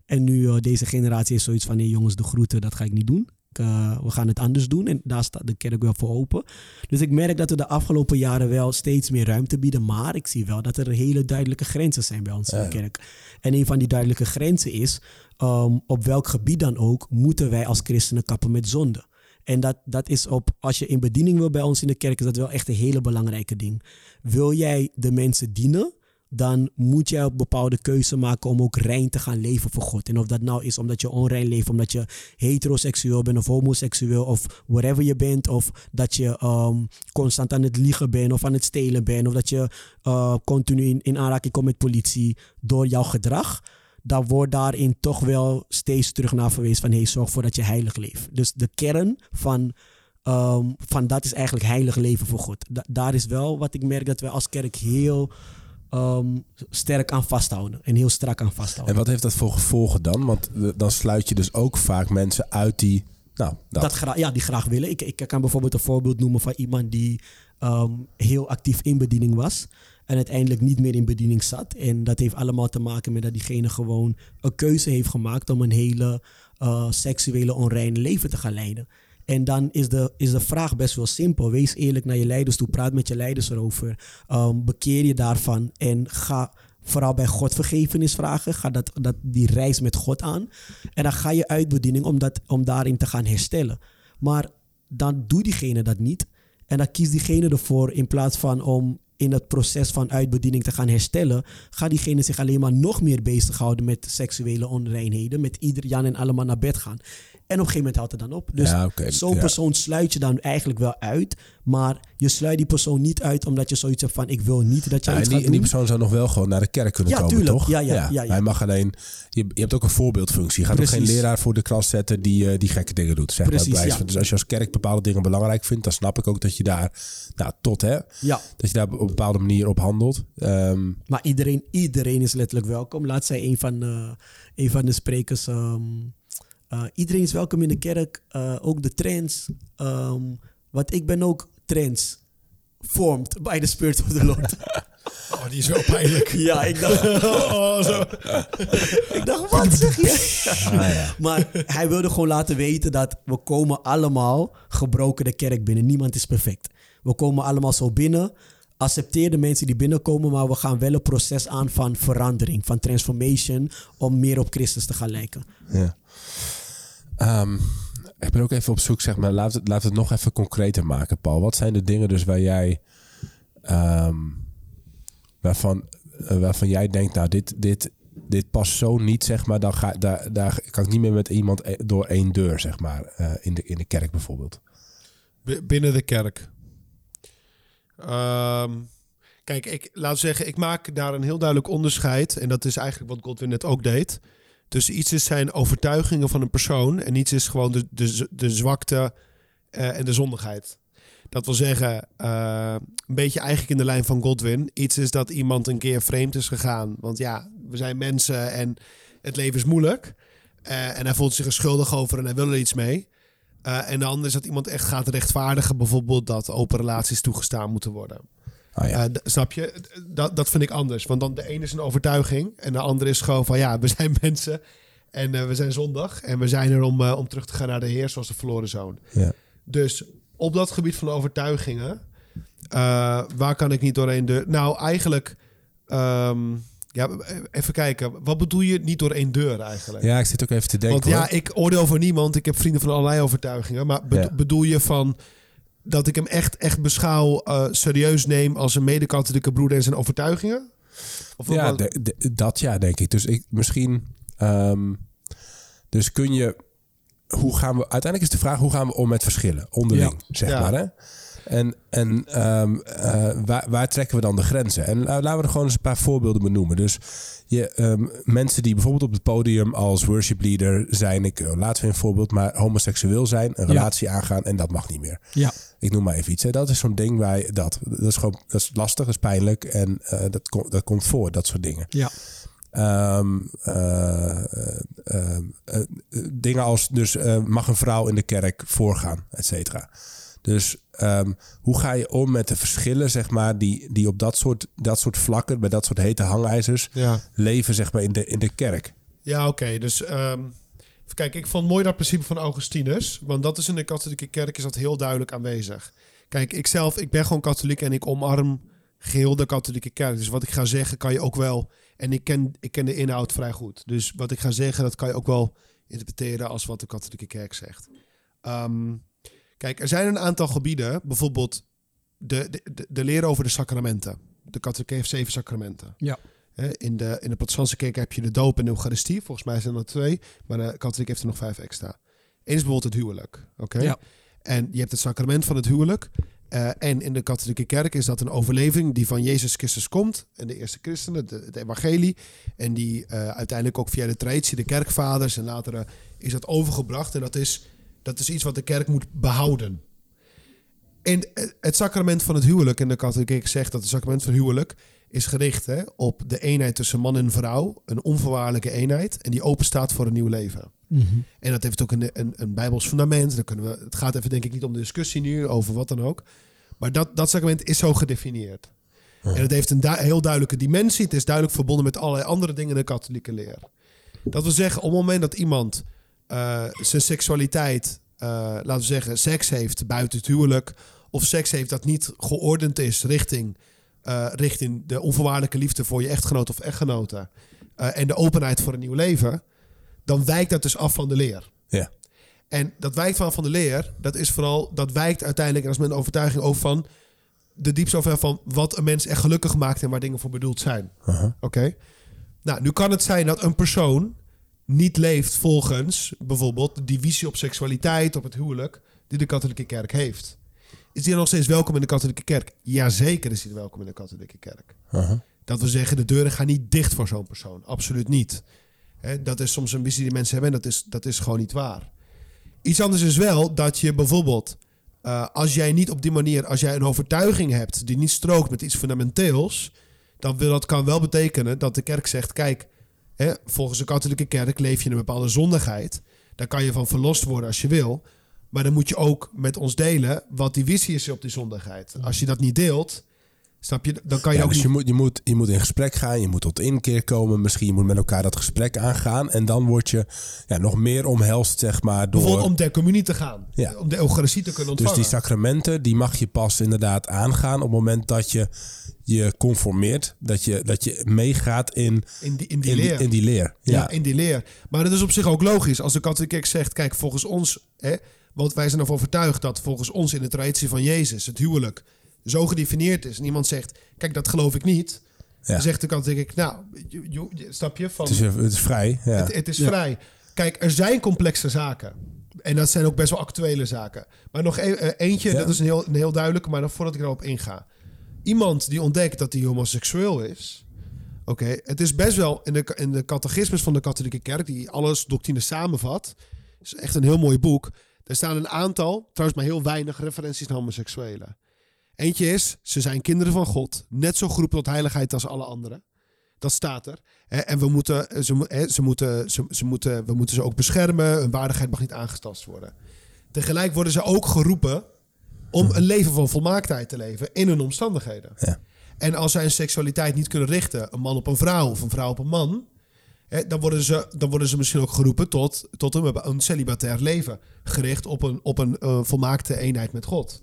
En nu uh, deze generatie is zoiets van... nee jongens, de groeten, dat ga ik niet doen. Ik, uh, we gaan het anders doen. En daar staat de kerk wel voor open. Dus ik merk dat we de afgelopen jaren wel steeds meer ruimte bieden. Maar ik zie wel dat er hele duidelijke grenzen zijn bij ja. de kerk. En een van die duidelijke grenzen is... Um, op welk gebied dan ook... moeten wij als christenen kappen met zonde. En dat, dat is op, als je in bediening wil bij ons in de kerk, is dat wel echt een hele belangrijke ding. Wil jij de mensen dienen, dan moet jij een bepaalde keuze maken om ook rein te gaan leven voor God. En of dat nou is omdat je onrein leeft, omdat je heteroseksueel bent of homoseksueel of whatever je bent. Of dat je um, constant aan het liegen bent of aan het stelen bent. Of dat je uh, continu in, in aanraking komt met politie door jouw gedrag dan wordt daarin toch wel steeds terug naar verwezen van hey, zorg voor dat je heilig leeft. Dus de kern van, um, van dat is eigenlijk heilig leven voor God. Da daar is wel wat ik merk dat we als kerk heel um, sterk aan vasthouden en heel strak aan vasthouden. En wat heeft dat voor gevolgen dan? Want dan sluit je dus ook vaak mensen uit die... Nou, dat. dat gra ja, die graag willen. Ik, ik kan bijvoorbeeld een voorbeeld noemen van iemand die um, heel actief in bediening was en uiteindelijk niet meer in bediening zat. En dat heeft allemaal te maken met dat diegene gewoon een keuze heeft gemaakt om een hele uh, seksuele onreine leven te gaan leiden. En dan is de, is de vraag best wel simpel. Wees eerlijk naar je leiders toe. Praat met je leiders erover. Um, bekeer je daarvan. En ga vooral bij God vergevenis vragen. Ga dat, dat, die reis met God aan. En dan ga je uit bediening om, dat, om daarin te gaan herstellen. Maar dan doet diegene dat niet. En dan kiest diegene ervoor in plaats van om in het proces van uitbediening te gaan herstellen, gaat diegene zich alleen maar nog meer bezighouden met seksuele onreinheden, met ieder Jan en allemaal naar bed gaan. En op een gegeven moment houdt het dan op. Dus Ja, zo'n ja. persoon sluit je dan eigenlijk wel uit. Maar je sluit die persoon niet uit omdat je zoiets hebt van... ik wil niet dat jij Ja, iets en, die, gaat en die persoon zou nog wel gewoon naar de kerk kunnen Ja, komen, tuurlijk. toch? Ja, ja, ja, ja. Hij mag alleen... Je, je hebt ook een voorbeeldfunctie. Je gaat ook geen leraar voor de klas zetten die, eh, die gekke dingen doet. Zeg Precies, maar. Dus als je als kerk bepaalde dingen belangrijk vindt... dan snap ik ook dat je daar nou, tot, hè, Ja, dat je daar op een bepaalde manier op handelt. Ehm, maar iedereen, iedereen is letterlijk welkom. Laat zei een van, eh, een van de sprekers... ehm, eh, iedereen is welkom in de kerk. eh, ook de trends. Ehm, want ik ben ook trends. Formed by the Spirit of the Lord. Oh, die is wel pijnlijk. ja, ik dacht... Oh, zo. Ik dacht, wat zeg je? ah, ja. Maar hij wilde gewoon laten weten dat we komen allemaal gebroken de kerk binnen. Niemand is perfect. We komen allemaal zo binnen. Accepteer de mensen die binnenkomen, maar we gaan wel een proces aan van verandering, van transformation, om meer op Christus te gaan lijken. Ja. Ehm, ik ben ook even op zoek, zeg maar, laat het, laat het nog even concreter maken, Paul. Wat zijn de dingen dus waar jij, ehm, waarvan, eh, waarvan jij denkt, nou, dit, dit, dit past zo niet, zeg maar, dan ga, daar, daar kan ik niet meer met iemand e- door één deur, zeg maar, eh, in, de, in de kerk bijvoorbeeld. Binnen de kerk. Ehm, kijk, ik laat zeggen, ik maak daar een heel duidelijk onderscheid. En dat is eigenlijk wat Godwin net ook deed. Dus iets is zijn overtuigingen van een persoon. En iets is gewoon de, de, de zwakte eh, en de zondigheid. Dat wil zeggen, eh, een beetje eigenlijk in de lijn van Godwin. Iets is dat iemand een keer vreemd is gegaan. Want ja, we zijn mensen en het leven is moeilijk. Eh, en hij voelt zich er schuldig over en hij wil er iets mee. En de ander is dat iemand echt gaat rechtvaardigen, bijvoorbeeld dat open relaties toegestaan moeten worden. Ah, ja. Eh, snap je? Dat, dat vind ik anders. Want dan de ene is een overtuiging en de andere is gewoon van ja, we zijn mensen en eh, we zijn zondag en we zijn er om, eh, om terug te gaan naar de Heer zoals de verloren zoon. ja. Dus op dat gebied van overtuigingen, waar kan ik niet doorheen de. Nou, eigenlijk. ehm, ja, even kijken. Wat bedoel je niet door één deur eigenlijk? ja, ik zit ook even te denken. Want ja, hoor. ik oordeel voor niemand. Ik heb vrienden van allerlei overtuigingen. Maar Ja. bedoel je van dat ik hem echt, echt beschouw, eh, serieus neem als een mede-katholieke broeder en zijn overtuigingen? Of Ja, wat- de- de- dat ja, denk ik. Dus ik misschien. ehm, dus kun je. Hoe gaan we. Uiteindelijk is de vraag: hoe gaan we om met verschillen? Onderling, zeg Ja. maar. Hè? En, en ehm, eh, waar, waar trekken we dan de grenzen? En la- laten we er gewoon eens een paar voorbeelden benoemen. Dus je, ehm, mensen die bijvoorbeeld op het podium als worship leader zijn, ik eh, laten we een voorbeeld, maar homoseksueel zijn, een Ja. relatie aangaan en dat mag niet meer. Ja. Ik noem maar even iets. Hè. Dat is zo'n ding waar je dat. Dat is gewoon dat is lastig, dat is pijnlijk en eh, dat, komt dat komt voor, dat soort dingen. Ja. Ehm, eh, eh, eh, dingen als dus mag een vrouw in de kerk voorgaan, et cetera. Dus ehm, hoe ga je om met de verschillen, zeg maar, die, die op dat soort, dat soort vlakken, bij dat soort hete hangijzers, ja. leven, zeg maar, in de, in de kerk? Ja, oké. Dus ehm, kijken, ik vond mooi dat principe van Augustinus. Want dat is in de katholieke kerk is dat heel duidelijk aanwezig. Kijk, ik zelf, ik ben gewoon katholiek en ik omarm geheel de katholieke kerk. Dus wat ik ga zeggen kan je ook wel... En ik ken, ik ken de inhoud vrij goed. Dus wat ik ga zeggen, dat kan je ook wel interpreteren als wat de katholieke kerk zegt. Ehm, kijk, er zijn een aantal gebieden, bijvoorbeeld de, de, de, de leer over de sacramenten. De katholieke heeft zeven sacramenten. Ja. In de, in de protestantse kerk heb je de doop en de eucharistie. Volgens mij zijn er twee. Maar de katholiek heeft er nog vijf extra. Eén is bijvoorbeeld het huwelijk. Oké? Ja. En je hebt het sacrament van het huwelijk. Eh, en in de katholieke kerk is dat een overleving die van Jezus Christus komt. En de eerste christenen, de, het evangelie. En die eh, uiteindelijk ook via de traditie, de kerkvaders. En later is dat overgebracht. En dat is, dat is iets wat de kerk moet behouden. En het sacrament van het huwelijk, en de katholieke zegt dat het sacrament van huwelijk is gericht hè, op de eenheid tussen man en vrouw. Een onvoorwaardelijke eenheid. En die open staat voor een nieuw leven. Mhm. En dat heeft ook een, een, een bijbels fundament. Dan kunnen we, het gaat even denk ik niet om de discussie nu over wat dan ook. Maar dat, dat sacrament is zo gedefinieerd. En het heeft een du- heel duidelijke dimensie. Het is duidelijk verbonden met allerlei andere dingen in de katholieke leer. Dat wil zeggen, op het moment dat iemand eh, zijn seksualiteit, eh, laten we zeggen, seks heeft buiten het huwelijk, of seks heeft dat niet geordend is richting, eh, richting de onvoorwaardelijke liefde voor je echtgenoot of echtgenote, en de openheid voor een nieuw leven, dan wijkt dat dus af van de leer. Ja. En dat wijkt van, van de leer, dat is vooral, dat wijkt uiteindelijk, en dat is mijn overtuiging ook van de diepste over van wat een mens echt gelukkig maakt en waar dingen voor bedoeld zijn. Oké? Nou, nu kan het zijn dat een persoon niet leeft volgens bijvoorbeeld die visie op seksualiteit, op het huwelijk, die de katholieke kerk heeft. Is die nog steeds welkom in de katholieke kerk? Jazeker is hij welkom in de katholieke kerk. Dat we zeggen, de deuren gaan niet dicht voor zo'n persoon. Absoluut niet. Dat is soms een visie die mensen hebben en dat is, dat is gewoon niet waar. Iets anders is wel dat je bijvoorbeeld, eh, als jij niet op die manier, als jij een overtuiging hebt die niet strookt met iets fundamenteels, dan wil dat kan wel betekenen dat de kerk zegt, kijk, hè, volgens de katholieke kerk leef je in een bepaalde zondigheid. Daar kan je van verlost worden als je wil. Maar dan moet je ook met ons delen wat die visie is op die zondigheid. Als je dat niet deelt, snap je, dan kan je Ja, ook dus niet... je moet, je, moet, je moet in gesprek gaan, je moet tot inkeer komen. Misschien je moet met elkaar dat gesprek aangaan. En dan word je ja, nog meer omhelst, zeg maar, door... Bijvoorbeeld om ter communie te gaan. Ja. Om de Eucharistie te kunnen Dus ontvangen. die sacramenten, die mag je pas inderdaad aangaan op het moment dat je je conformeert. Dat je, dat je meegaat in, in die, in die in, leer. die, in die leer. ja. Ja, in die leer. Maar dat is op zich ook logisch. Als de katholieke kerk zegt, kijk, volgens ons... Hè, want wij zijn ervan overtuigd dat volgens ons in de traditie van Jezus... het huwelijk zo gedefinieerd is. En iemand zegt, kijk, dat geloof ik niet. Ja. Dan zegt de katholieke kerk, nou, je, je- je- snap je? Van, het, is, het is vrij. Ja. Het, het is Ja. vrij. Kijk, er zijn complexe zaken. En dat zijn ook best wel actuele zaken. Maar nog e- eh, eentje, dat is een heel, een heel duidelijke, maar nog voordat ik erop inga. Iemand die ontdekt dat hij homoseksueel is. Oké, het is best wel in de, in de catechismus van de katholieke kerk, die alles doctrine samenvat. is echt een heel mooi boek. Er staan een aantal, trouwens maar heel weinig referenties naar homoseksuelen. Eentje is, ze zijn kinderen van God. Net zo geroepen tot heiligheid als alle anderen. Dat staat er. En we moeten ze, ze moeten, ze, ze moeten, we moeten ze ook beschermen. Hun waardigheid mag niet aangetast worden. Tegelijk worden ze ook geroepen om een leven van volmaaktheid te leven in hun omstandigheden. Ja. En als zij hun seksualiteit niet kunnen richten, een man op een vrouw of een vrouw op een man, hè, dan, worden ze, dan worden ze misschien ook geroepen tot, tot een, een celibatair leven. Gericht op een, op een eh, volmaakte eenheid met God.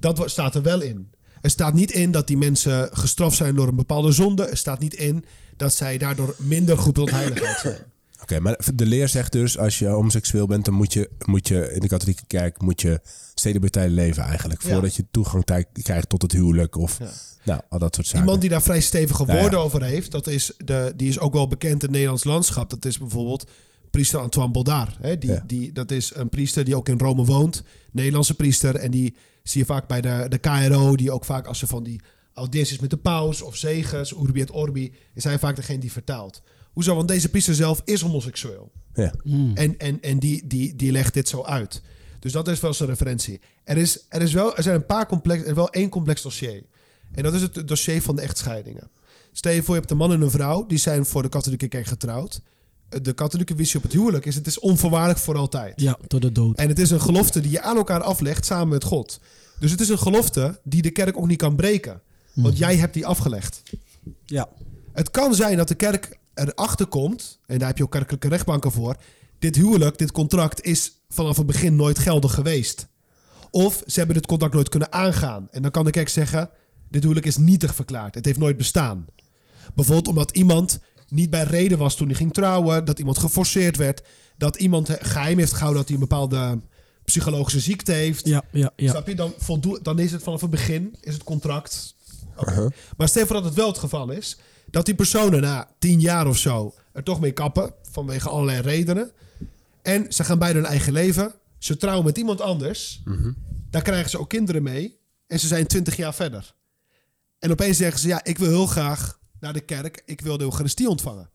Dat wo- staat er wel in. Er staat niet in dat die mensen gestraft zijn door een bepaalde zonde. Er staat niet in dat zij daardoor minder goed tot heiligheid zijn. Oké, maar de leer zegt dus, als je homoseksueel bent, dan moet je, moet je in de katholieke kerk moet je celibatair leven eigenlijk. Ja. Voordat je toegang krijgt tot het huwelijk of Ja. nou, al dat soort zaken. Iemand die daar vrij stevige ja. woorden over heeft, dat is de, die is ook wel bekend in het Nederlands landschap. Dat is bijvoorbeeld priester Antoine Baudard. Hè? Die, die, dat is een priester die ook in Rome woont. Nederlandse priester. En die zie je vaak bij de, de KRO. Die ook vaak als ze van die audiënties met de paus of zegens, urbi et orbi, is hij vaak degene die vertaalt. Hoezo? Want deze priester zelf is homoseksueel. Ja. En, en, en die, die, die legt dit zo uit. Dus dat is wel zijn referentie. Er, is, er, is wel, er zijn een paar complex, er is wel één complex dossier. En dat is het dossier van de echtscheidingen. Stel je voor, je hebt een man en een vrouw, die zijn voor de katholieke kerk getrouwd. De katholieke visie op het huwelijk is, het is onvoorwaardelijk voor altijd. Ja, tot de dood. En het is een gelofte die je aan elkaar aflegt samen met God. Dus het is een gelofte die de kerk ook niet kan breken. Want jij hebt die afgelegd. Ja. Het kan zijn dat de kerk erachter komt, en daar heb je ook kerkelijke rechtbanken voor. Dit huwelijk, dit contract is vanaf het begin nooit geldig geweest. Of ze hebben dit contract nooit kunnen aangaan. En dan kan de kerk zeggen, dit huwelijk is nietig verklaard. Het heeft nooit bestaan. Bijvoorbeeld omdat iemand niet bij reden was toen hij ging trouwen. Dat iemand geforceerd werd. Dat iemand eh, geheim heeft gehouden dat hij een bepaalde psychologische ziekte heeft. Ja, ja, ja. Snap je? Dan, voldoe, dan is het vanaf het begin is het contract. Oké. Maar stel voor dat het wel het geval is. Dat die personen na tien jaar of zo er toch mee kappen. Vanwege allerlei redenen. En ze gaan beide hun eigen leven. Ze trouwen met iemand anders. Daar krijgen ze ook kinderen mee. En ze zijn twintig jaar verder. En opeens zeggen ze: Ja, ik wil heel graag naar de kerk. Ik wil de Eucharistie ontvangen.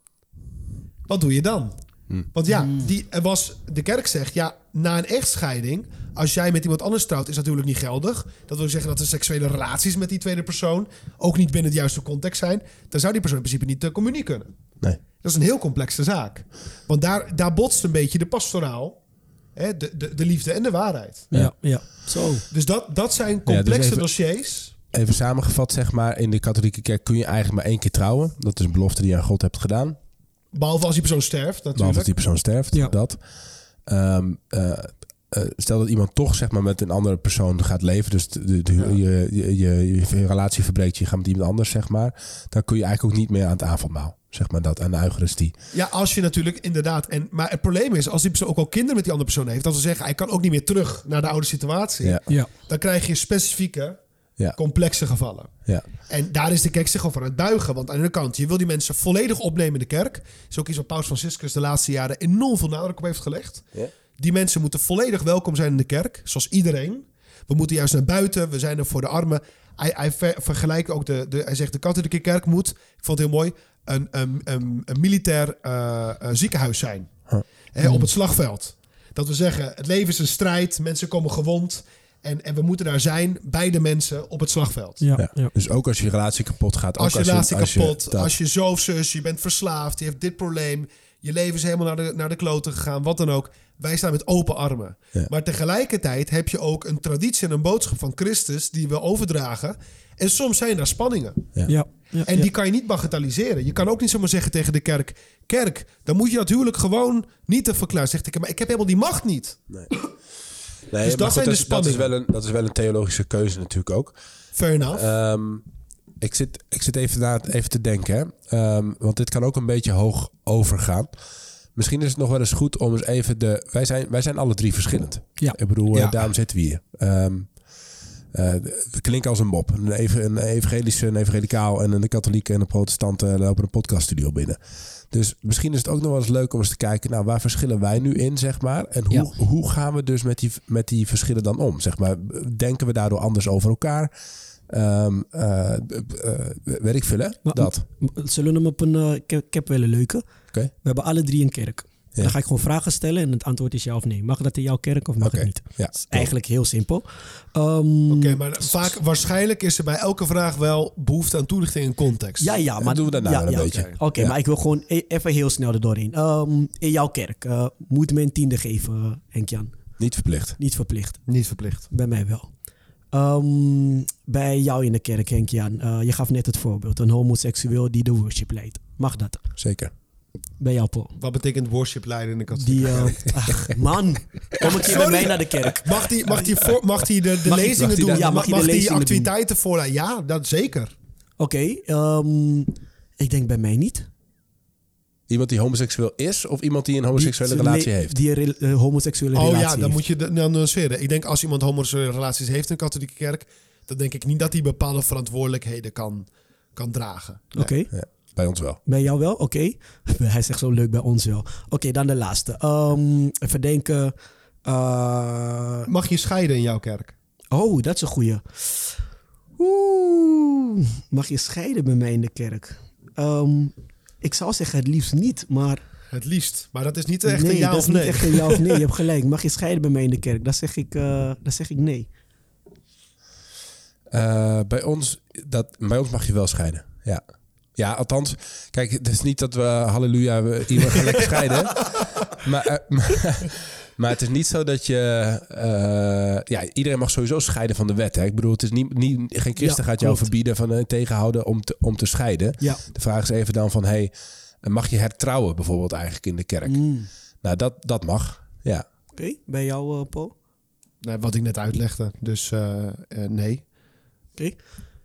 Wat doe je dan? Want ja, die, er was, de kerk zegt, ja, na een echtscheiding, als jij met iemand anders trouwt, is dat natuurlijk niet geldig. Dat wil zeggen dat de seksuele relaties met die tweede persoon ook niet binnen de juiste context zijn. Dan zou die persoon in principe niet de communie kunnen. Nee. Dat is een heel complexe zaak. Want daar, daar botst een beetje de pastoraal, hè, de, de, de liefde en de waarheid. Ja, ja. Zo. Dus dat, dat zijn complexe even- dossiers. Even samengevat, zeg maar, in de katholieke kerk kun je eigenlijk maar één keer trouwen. Dat is een belofte die je aan God hebt gedaan. Behalve als die persoon sterft, Behalve natuurlijk. als die persoon sterft, Ja. dat. Ehm, eh, eh, stel dat iemand toch zeg maar, met een andere persoon gaat leven. Dus de, de, Ja. je, je, je, je relatie verbreekt, je gaat met iemand anders, zeg maar. Dan kun je eigenlijk ook niet meer aan het avondmaal. Zeg maar dat, aan de Eucharistie. Ja, als je natuurlijk inderdaad. En, maar het probleem is, als die persoon ook al kinderen met die andere persoon heeft, dat we zeggen, hij kan ook niet meer terug naar de oude situatie. Ja, Ja. Dan krijg je specifieke, ja, complexe gevallen. ja. En daar is de kerk zich gewoon van het buigen. Want aan de ene kant, je wil die mensen volledig opnemen in de kerk. is ook iets wat Paus Franciscus de laatste jaren enorm veel nadruk op heeft gelegd. Ja. Die mensen moeten volledig welkom zijn in de kerk, zoals iedereen. We moeten juist naar buiten, we zijn er voor de armen. Hij, hij ver- vergelijkt ook de, de, hij zegt de katholieke kerk moet, ik vond het heel mooi, een, een, een, een militair eh, eh, ziekenhuis zijn. Huh. Hè, op het slagveld. Dat we zeggen, het leven is een strijd, mensen komen gewond. En, en we moeten daar zijn bij de mensen op het slagveld. Ja. Ja. Ja. Dus ook als je relatie kapot gaat. Als ook je relatie als kapot, dat- als je zo of zus, je bent verslaafd, je hebt dit probleem, je leven is helemaal naar de, naar de kloten gegaan, wat dan ook. Wij staan met open armen. Ja. Maar tegelijkertijd heb je ook een traditie en een boodschap van Christus die we overdragen. En soms zijn daar spanningen. Ja. Ja. En die kan je niet bagatelliseren. Je kan ook niet zomaar zeggen tegen de kerk: Kerk, dan moet je dat huwelijk gewoon niet te verklaren. Zegt ik, maar ik heb helemaal die macht niet. Nee, Dus dat goed, zijn de dat, is- dat, is spanningen. wel een, dat is wel een theologische keuze natuurlijk ook. Fair enough. Ehm, ik, zit, ik zit even, na, even te denken, hè. Ehm, want dit kan ook een beetje hoog overgaan. Misschien is het nog wel eens goed om eens even de... Wij zijn, wij zijn alle drie verschillend. Ja. Ik bedoel, eh, Ja. daarom zitten we hier. Ehm, eh, we klinken als een mop. Een, ev- een evangelische, een evangelicaal en een katholieke en een protestant eh, lopen een podcaststudio binnen. Dus misschien is het ook nog wel eens leuk om eens te kijken... Nou, waar verschillen wij nu in, zeg maar? En hoe, Ja. hoe gaan we dus met die, met die verschillen dan om? Zeg maar, denken we daardoor anders over elkaar? Ehm, eh, eh, weet ik veel, hè? Maar- dat. Zullen we hem op een... ik, heb, ik heb wel een leuke. Oké. We hebben alle drie een kerk. Ja. Dan ga ik gewoon vragen stellen en het antwoord is ja of nee. Mag dat in jouw kerk of mag Oké. het niet? Ja. Dat is eigenlijk heel simpel. Ehm, Oké, maar vaak, waarschijnlijk is er bij elke vraag wel behoefte aan toelichting en context. Ja, ja, maar doen we daarna ja, een ja, beetje. Oké, maar ik wil gewoon e- even heel snel er doorheen. Ehm, in jouw kerk eh, moet men tiende geven, Henk-Jan. Niet verplicht. Niet verplicht. Niet verplicht. Bij mij wel. Ehm, bij jou in de kerk, Henk-Jan. eh, je gaf net het voorbeeld. Een homoseksueel die de worship leidt. Mag dat? Zeker. Bij jou, Paul. Wat betekent worship leiden in de katholieke Die, eh, ach, man. Kom een keer bij mij naar de kerk. Mag hij mag die voor, mag die de, de Mag lezingen mag doen? ja, mag hij de mag die lezingen activiteiten voorleiden? Ja, dat zeker. Oké, ehm, ik denk bij mij niet. Iemand die homoseksueel is of iemand die een homoseksuele Die- relatie heeft? Die een re- eh, homoseksuele Oh relatie ja, dan heeft. moet je dan nuanceren. Ik denk als iemand homoseksuele relaties heeft in de katholieke kerk, dan denk ik niet dat hij bepaalde verantwoordelijkheden kan, kan dragen. Nee. Oké. Ja, bij ons wel. Bij jou wel? Oké. Hij zegt zo leuk bij ons wel. Oké, dan de laatste. Ehm, even denken. Eh, Mag je scheiden in jouw kerk? oh, dat is een goeie. Oeh, mag je scheiden bij mij in de kerk? Ehm, ik zou zeggen het liefst niet, maar... Het liefst. Maar dat is niet echt nee, een ja dat of is niet nee. echt een ja of nee. Je hebt gelijk. Mag je scheiden bij mij in de kerk? Dan zeg ik, eh, dan zeg ik nee. Eh, bij, ons, dat, bij ons mag je wel scheiden. Ja. Ja, althans, kijk, het is niet dat we, halleluja, we iemand gaan lekker scheiden. Maar, eh, maar, maar het is niet zo dat je, eh, ja, iedereen mag sowieso scheiden van de wet. Hè? Ik bedoel, het is niet, niet, geen christen Ja, gaat jou klopt. verbieden, van, eh, tegenhouden om te, om te scheiden. Ja. De vraag is even dan van, hey, mag je hertrouwen bijvoorbeeld eigenlijk in de kerk? Mm. Nou, dat, dat mag, ja. Oké, bij jou, eh, Paul? Nee, wat ik net uitlegde. Dus eh, eh, nee. Oké.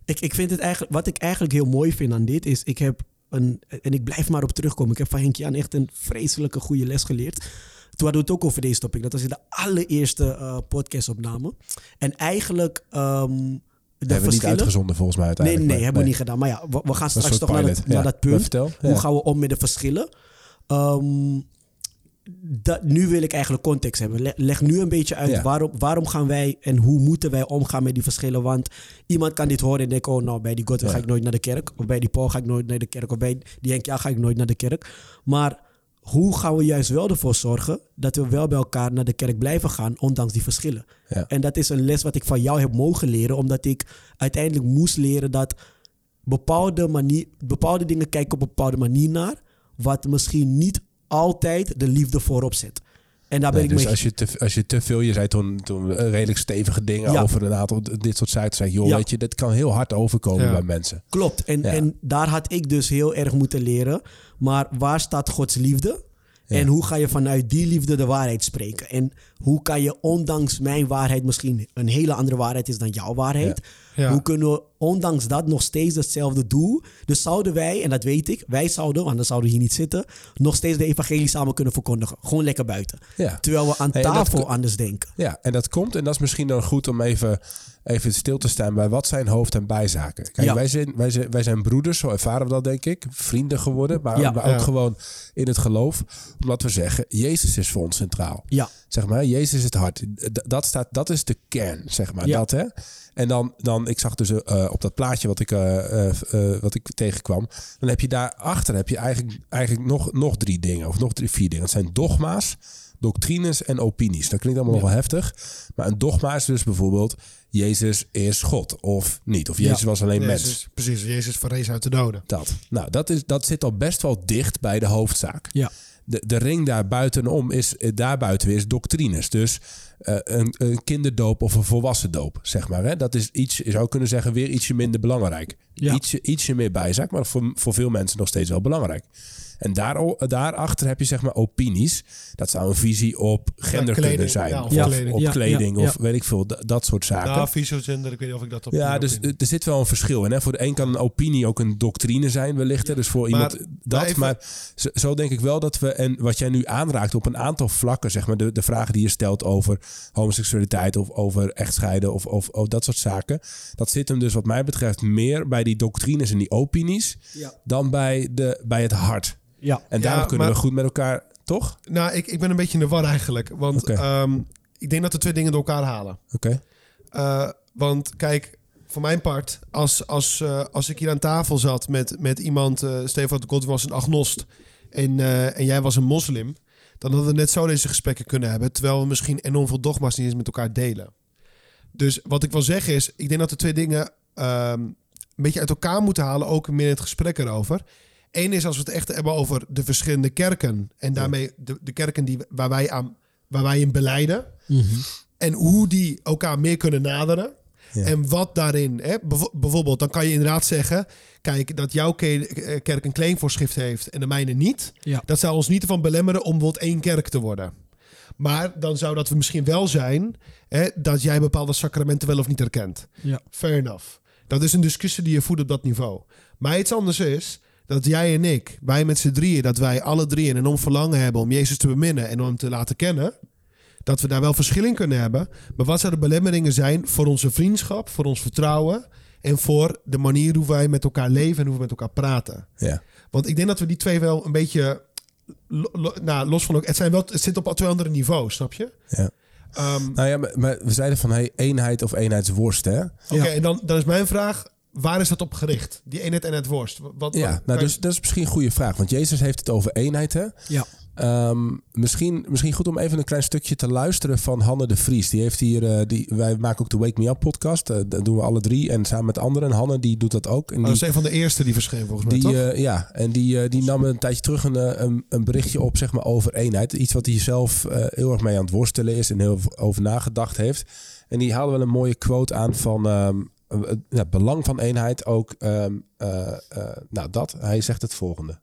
Ik, ik vind het eigenlijk, wat ik eigenlijk heel mooi vind aan dit is, ik heb een, en ik blijf maar op terugkomen, ik heb van Henk Jan echt een vreselijke goede les geleerd. Toen hadden we het ook over deze topic. Dat was in de allereerste eh, podcastopname. En eigenlijk um, de hebben we niet uitgezonden volgens mij Nee, uiteindelijk. nee, maar- hebben we niet gedaan. Maar ja, we, we gaan straks toch naar dat, naar dat punt. Hoe gaan we om met de verschillen? Ehm, dat, nu wil ik eigenlijk context hebben. Le- leg nu een beetje uit Ja. waarom, waarom gaan wij en hoe moeten wij omgaan met die verschillen. Want iemand kan dit horen en denken: oh, nou, bij die God Ja. ga ik nooit naar de kerk. Of bij die Paul ga ik nooit naar de kerk. Of bij die Henk ja, ga ik nooit naar de kerk. Maar hoe gaan we juist wel ervoor zorgen dat we wel bij elkaar naar de kerk blijven gaan, ondanks die verschillen? Ja. En dat is een les wat ik van jou heb mogen leren, omdat ik uiteindelijk moest leren dat bepaalde, manier, bepaalde dingen kijken op een bepaalde manier naar, wat misschien niet altijd de liefde voorop zet. En daar ben Nee, ik dus mee. als je, te, als je te veel, je zei toen, toen redelijk stevige dingen Ja. over een aantal dit soort sites. Zeg, joh, Ja. weet je, dat kan heel hard overkomen Ja. bij mensen. Klopt. En, Ja. en daar had ik dus heel erg moeten leren. Maar waar staat Gods liefde? En hoe ga je vanuit die liefde de waarheid spreken? En hoe kan je, ondanks mijn waarheid misschien een hele andere waarheid is dan jouw waarheid, Ja. hoe kunnen we ondanks dat nog steeds hetzelfde doen? Dus zouden wij, en dat weet ik, wij zouden, want dan zouden we hier niet zitten, nog steeds de evangelie samen kunnen verkondigen. Gewoon lekker buiten. Ja. Terwijl we aan Hey, en dat tafel anders denken. Ja, en dat komt, en dat is misschien dan goed om even, even stil te staan bij wat zijn hoofd- en bijzaken. Kijk, wij, zijn, wij, zijn, wij zijn broeders, zo ervaren we dat denk ik. Vrienden geworden, maar, maar ook gewoon in het geloof. Omdat we zeggen, Jezus is voor ons centraal. Ja. Zeg maar, Jezus is het hart. D- dat, staat, dat is de kern, zeg maar. Ja. Dat, hè? En dan, dan, ik zag dus eh, op dat plaatje wat ik, eh, eh, wat ik tegenkwam. Dan heb je daarachter heb je eigenlijk, eigenlijk nog, nog drie dingen. Of nog drie, vier dingen. Dat zijn dogma's, doctrines en opinies. Dat klinkt allemaal nog wel heftig. Maar een dogma is dus bijvoorbeeld... Jezus is God of niet. Of Jezus Ja. was alleen mens. Precies, Jezus verrees uit de doden. Dat. Nou, dat, is, dat zit al best wel dicht bij de hoofdzaak. Ja. De, de ring daar buitenom is, eh, daarbuiten weer is doctrines. Dus eh, een, een kinderdoop of een volwassen doop, zeg maar. Hè? Dat is iets, je zou kunnen zeggen, weer ietsje minder belangrijk. Ja. Ietsje, ietsje meer bijzaak, maar voor, voor veel mensen nog steeds wel belangrijk. En daar, daarachter heb je zeg maar opinies. Dat zou een visie op gender kunnen zijn. ja, of kleding. op Ja, kleding ja, of ja. weet ik veel, dat, soort zaken. Nou, visogender, ik weet niet of ik dat op Ja, dus er zit wel een verschil in. Hè? Voor de een kan een opinie ook een doctrine zijn wellicht. hè. Dus voor Maar- iemand dat. maar zo, zo denk ik wel dat we... En wat jij nu aanraakt op een aantal vlakken... zeg maar de, de vragen die je stelt over homoseksualiteit... of over echtscheiden of, of, of dat soort zaken... dat zit hem dus wat mij betreft meer bij die doctrines en die opinies... Ja. dan bij, de, bij het hart. Ja. En Ja, daarom kunnen we goed met elkaar... Toch? Nou, ik, ik ben een beetje in de war eigenlijk. Want ehm, ik denk dat de twee dingen door elkaar halen. Oké. Eh, want kijk, voor mijn part, als, als, eh, als ik hier aan tafel zat met, met iemand, eh Stefan de Godwin was een agnost en, eh, en jij was een moslim, dan hadden we net zo deze gesprekken kunnen hebben, terwijl we misschien enorm veel dogma's niet eens met elkaar delen. Dus wat ik wil zeggen is, ik denk dat de twee dingen ehm, een beetje uit elkaar moeten halen, ook meer in het gesprek erover. Eén is als we het echt hebben over de verschillende kerken en daarmee de, de kerken die, waar, wij aan, waar wij in beleiden. En hoe die elkaar meer kunnen naderen. Ja. En wat daarin, hè, bijvoorbeeld, dan kan je inderdaad zeggen: kijk, dat jouw ke- kerk een claimvoorschrift heeft en de mijne niet. Ja. Dat zou ons niet ervan belemmeren om bijvoorbeeld één kerk te worden. Maar dan zou dat misschien wel zijn hè, dat jij bepaalde sacramenten wel of niet herkent. Ja. Fair enough. Dat is een discussie die je voert op dat niveau. Maar iets anders is dat jij en ik, wij met z'n drieën, dat wij alle drie een verlangen hebben om Jezus te beminnen en om hem te laten kennen. Dat we daar wel verschil in kunnen hebben. Maar wat zouden de belemmeringen zijn voor onze vriendschap, voor ons vertrouwen en voor de manier hoe wij met elkaar leven en hoe we met elkaar praten? Ja. Want ik denk dat we die twee wel een beetje. lo- lo- nou, los van ook. Het, zijn wel, het zit op twee andere niveaus, snap je? Ja. Ehm, Nou ja, maar, maar we zeiden van hey, eenheid of eenheidsworst, hè? Oké, en dan, dan is mijn vraag: waar is dat op gericht? Die eenheid en het worst. Wat, Ja, wat- nou, dus dat is misschien een goede vraag. Want Jezus heeft het over eenheid, hè? Ja. Ehm, misschien, misschien goed om even een klein stukje te luisteren van Hanne de Vries. Die heeft hier, eh, die, wij maken ook de Wake Me Up podcast. Eh, dat doen we alle drie en samen met anderen. En Hanne die doet dat ook. En Oh, dat die, is een van de eerste die verscheen volgens mij, die, toch? eh, ja, en die, die nam een tijdje terug een, een, een berichtje op zeg maar, over eenheid. Iets wat hij zelf heel erg mee aan het worstelen is en heel over nagedacht heeft. En die haalde wel een mooie quote aan van ehm, eh, het belang van eenheid ook. ehm, eh, eh, nou, dat. Hij zegt het volgende.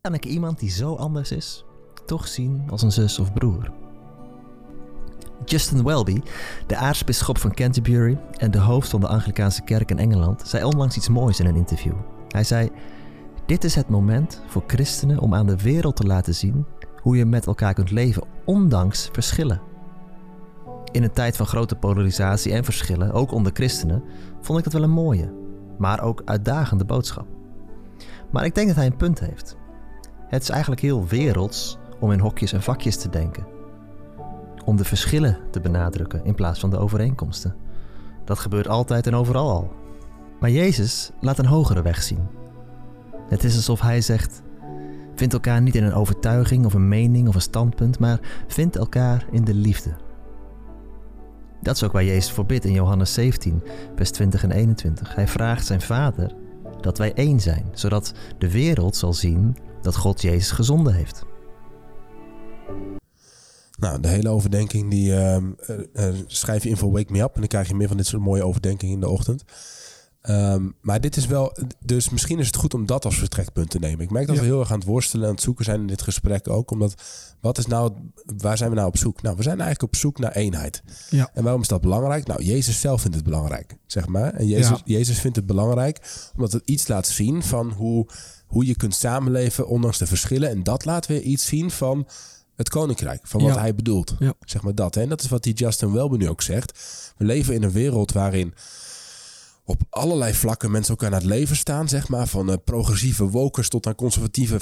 Kan ik iemand die zo anders is toch zien als een zus of broer? Justin Welby, de aartsbisschop van Canterbury en de hoofd van de Anglikaanse kerk in Engeland, zei onlangs iets moois in een interview. Hij zei: Dit is het moment voor christenen om aan de wereld te laten zien hoe je met elkaar kunt leven, ondanks verschillen. In een tijd van grote polarisatie en verschillen, ook onder christenen, vond ik dat wel een mooie, maar ook uitdagende boodschap. Maar ik denk dat hij een punt heeft. Het is eigenlijk heel werelds om in hokjes en vakjes te denken. Om de verschillen te benadrukken in plaats van de overeenkomsten. Dat gebeurt altijd en overal al. Maar Jezus laat een hogere weg zien. Het is alsof hij zegt: Vind elkaar niet in een overtuiging of een mening of een standpunt, maar vind elkaar in de liefde. Dat is ook waar Jezus voor bidt in Johannes 17, vers 20 en 21. Hij vraagt zijn Vader dat wij één zijn, zodat de wereld zal zien dat God Jezus gezonden heeft. Nou, de hele overdenking die ehm, eh, eh, schrijf je in voor Wake Me Up. En dan krijg je meer van dit soort mooie overdenkingen in de ochtend. Ehm, maar dit is wel, dus misschien is het goed om dat als vertrekpunt te nemen. Ik merk dat Ja. we heel erg aan het worstelen en aan het zoeken zijn in dit gesprek ook. Omdat, wat is nou, waar zijn we nou op zoek? Nou, we zijn eigenlijk op zoek naar eenheid. Ja. En waarom is dat belangrijk? Nou, Jezus zelf vindt het belangrijk, zeg maar. En Jezus, Ja. Jezus vindt het belangrijk omdat het iets laat zien van hoe, hoe je kunt samenleven ondanks de verschillen. En dat laat weer iets zien van het koninkrijk, van wat hij bedoelt. Zeg maar dat. En dat is wat die Justin Welby nu ook zegt. We leven in een wereld waarin op allerlei vlakken mensen elkaar naar het leven staan, zeg maar. Van eh, progressieve wokers tot aan conservatieve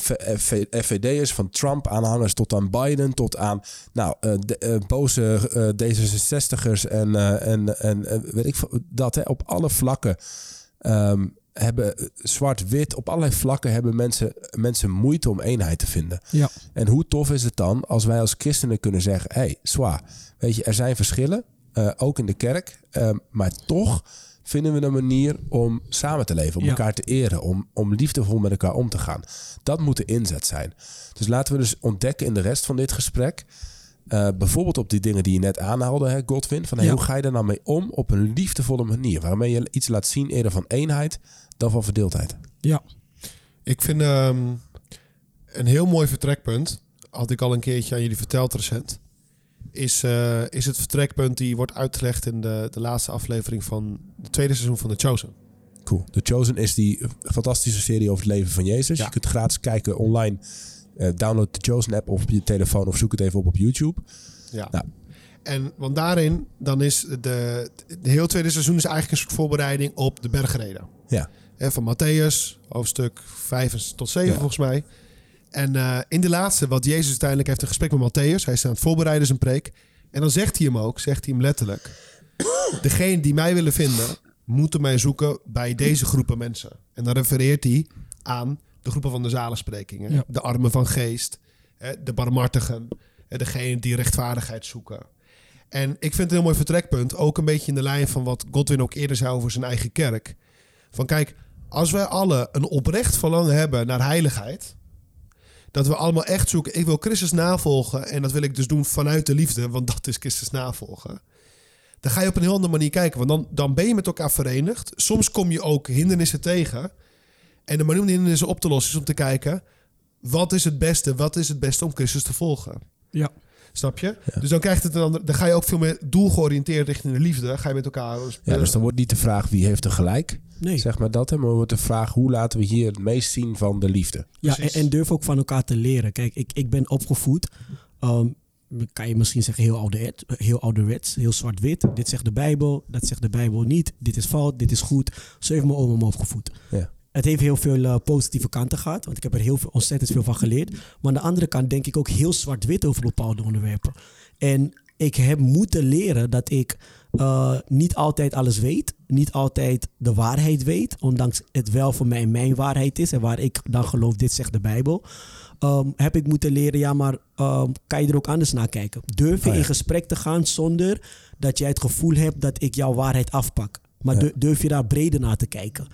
FVD'ers, van Trump-aanhangers tot aan Biden, tot aan nou, eh, de- eh, boze eh, D66'ers en, eh, en, en eh, weet ik dat. Hè, op alle vlakken ehm, hebben eh, zwart-wit, op allerlei vlakken hebben mensen, mensen moeite om eenheid te vinden. Ja. En hoe tof is het dan als wij als christenen kunnen zeggen: hé, hey, zwaar, weet je, er zijn verschillen, eh, ook in de kerk, eh, maar toch vinden we een manier om samen te leven, om Ja. elkaar te eren, om, om liefdevol met elkaar om te gaan. Dat moet de inzet zijn. Dus laten we dus ontdekken in de rest van dit gesprek, eh, bijvoorbeeld op die dingen die je net aanhaalde, hè, Godwin, van hey, Ja. hoe ga je daar nou mee om op een liefdevolle manier, waarmee je iets laat zien eerder van eenheid dan van verdeeldheid. Ja. Ik vind ehm, een heel mooi vertrekpunt, had ik al een keertje aan jullie verteld recent, is, eh, is het vertrekpunt die wordt uitgelegd in de, de laatste aflevering van het tweede seizoen van The Chosen. Cool. The Chosen is die fantastische serie over het leven van Jezus. Ja. Je kunt gratis kijken online. Eh, download de Chosen app op je telefoon of zoek het even op op YouTube. Ja. Nou. En want daarin, dan is de, de heel tweede seizoen is eigenlijk een soort voorbereiding op de bergreden. Ja. Van Matthäus, hoofdstuk 5 tot 7 Ja. volgens mij. En eh, in de laatste, wat Jezus uiteindelijk heeft een gesprek met Matthäus. Hij is aan het voorbereiden zijn preek. En dan zegt hij hem ook, zegt hij hem letterlijk. Degene die mij willen vinden, moeten mij zoeken bij deze groepen mensen. En dan refereert hij aan de groepen van de zalensprekingen. Ja. De armen van geest, de barmhartigen, degene die rechtvaardigheid zoeken. En ik vind het een heel mooi vertrekpunt, ook een beetje in de lijn van wat Godwin ook eerder zei over zijn eigen kerk. Van kijk, als wij alle een oprecht verlangen hebben naar heiligheid, dat we allemaal echt zoeken, ik wil Christus navolgen en dat wil ik dus doen vanuit de liefde, want dat is Christus navolgen. Dan ga je op een heel andere manier kijken, want dan, dan ben je met elkaar verenigd. Soms kom je ook hindernissen tegen. En de manier om die hindernissen op te lossen is om te kijken, wat is het beste, wat is het beste om Christus te volgen? Ja. Snap je? Dus dan, krijgt het ander, dan ga je ook veel meer doelgeoriënteerd richting de liefde. Ga je met elkaar... Ja, dus dan wordt niet de vraag wie heeft er gelijk, Nee. zeg maar dat. Hè, maar wordt de vraag hoe laten we hier het meest zien van de liefde. Ja, en, durf ook van elkaar te leren. Kijk, ik, ik ben opgevoed. ehm, kan je misschien zeggen heel, ouderwets, heel ouderwets, heel zwart-wit. Dit zegt de Bijbel, dat zegt de Bijbel niet. Dit is fout, dit is goed. Zo heeft mijn oma me opgevoed. Ja. Het heeft heel veel eh, positieve kanten gehad, want ik heb er heel veel, ontzettend veel van geleerd. Maar aan de andere kant denk ik ook heel zwart-wit over bepaalde onderwerpen. En ik heb moeten leren dat ik eh, niet altijd alles weet, niet altijd de waarheid weet, ondanks het wel voor mij mijn waarheid is en waar ik dan geloof, dit zegt de Bijbel. Ehm, heb ik moeten leren, ja, maar ehm, kan je er ook anders naar kijken? Durf je Oh ja. in gesprek te gaan zonder dat jij het gevoel hebt dat ik jouw waarheid afpak? Maar Ja. durf je daar breder naar te kijken?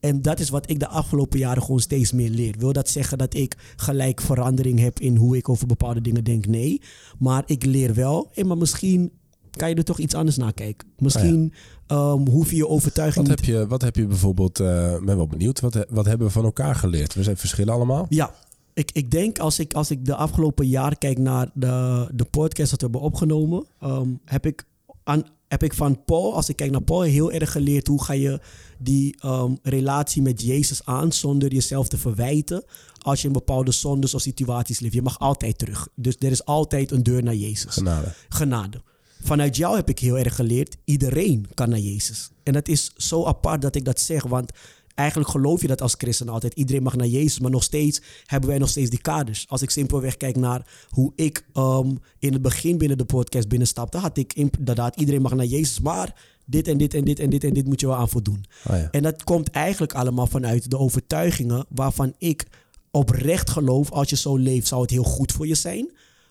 En dat is wat ik de afgelopen jaren gewoon steeds meer leer. Wil dat zeggen dat ik gelijk verandering heb in hoe ik over bepaalde dingen denk? Nee. Maar ik leer wel. Hey, maar misschien kan je er toch iets anders naar kijken. Misschien ehm, hoef je je overtuiging Wat niet... heb je, wat heb je bijvoorbeeld, ik ben wel benieuwd, wat, wat hebben we van elkaar geleerd? We zijn verschillen allemaal. Ja, ik, ik denk als ik, als ik de afgelopen jaar kijk naar de, de podcast dat we hebben opgenomen, ehm, heb, ik aan, heb ik van Paul, als ik kijk naar Paul, heel erg geleerd hoe ga je die ehm, relatie met Jezus aan zonder jezelf te verwijten als je in bepaalde zondes of situaties leeft. Je mag altijd terug. Dus er is altijd een deur naar Jezus Genade. genade. Vanuit jou heb ik heel erg geleerd, iedereen kan naar Jezus. En dat is zo apart dat ik dat zeg, want eigenlijk geloof je dat als christen altijd. Iedereen mag naar Jezus, maar nog steeds hebben wij nog steeds die kaders. Als ik simpelweg kijk naar hoe ik ehm, in het begin binnen de podcast binnenstapte, had ik inderdaad, iedereen mag naar Jezus, maar dit en dit en dit en dit en dit moet je wel aan voldoen. Oh ja. En dat komt eigenlijk allemaal vanuit de overtuigingen waarvan ik oprecht geloof, als je zo leeft, zou het heel goed voor je zijn.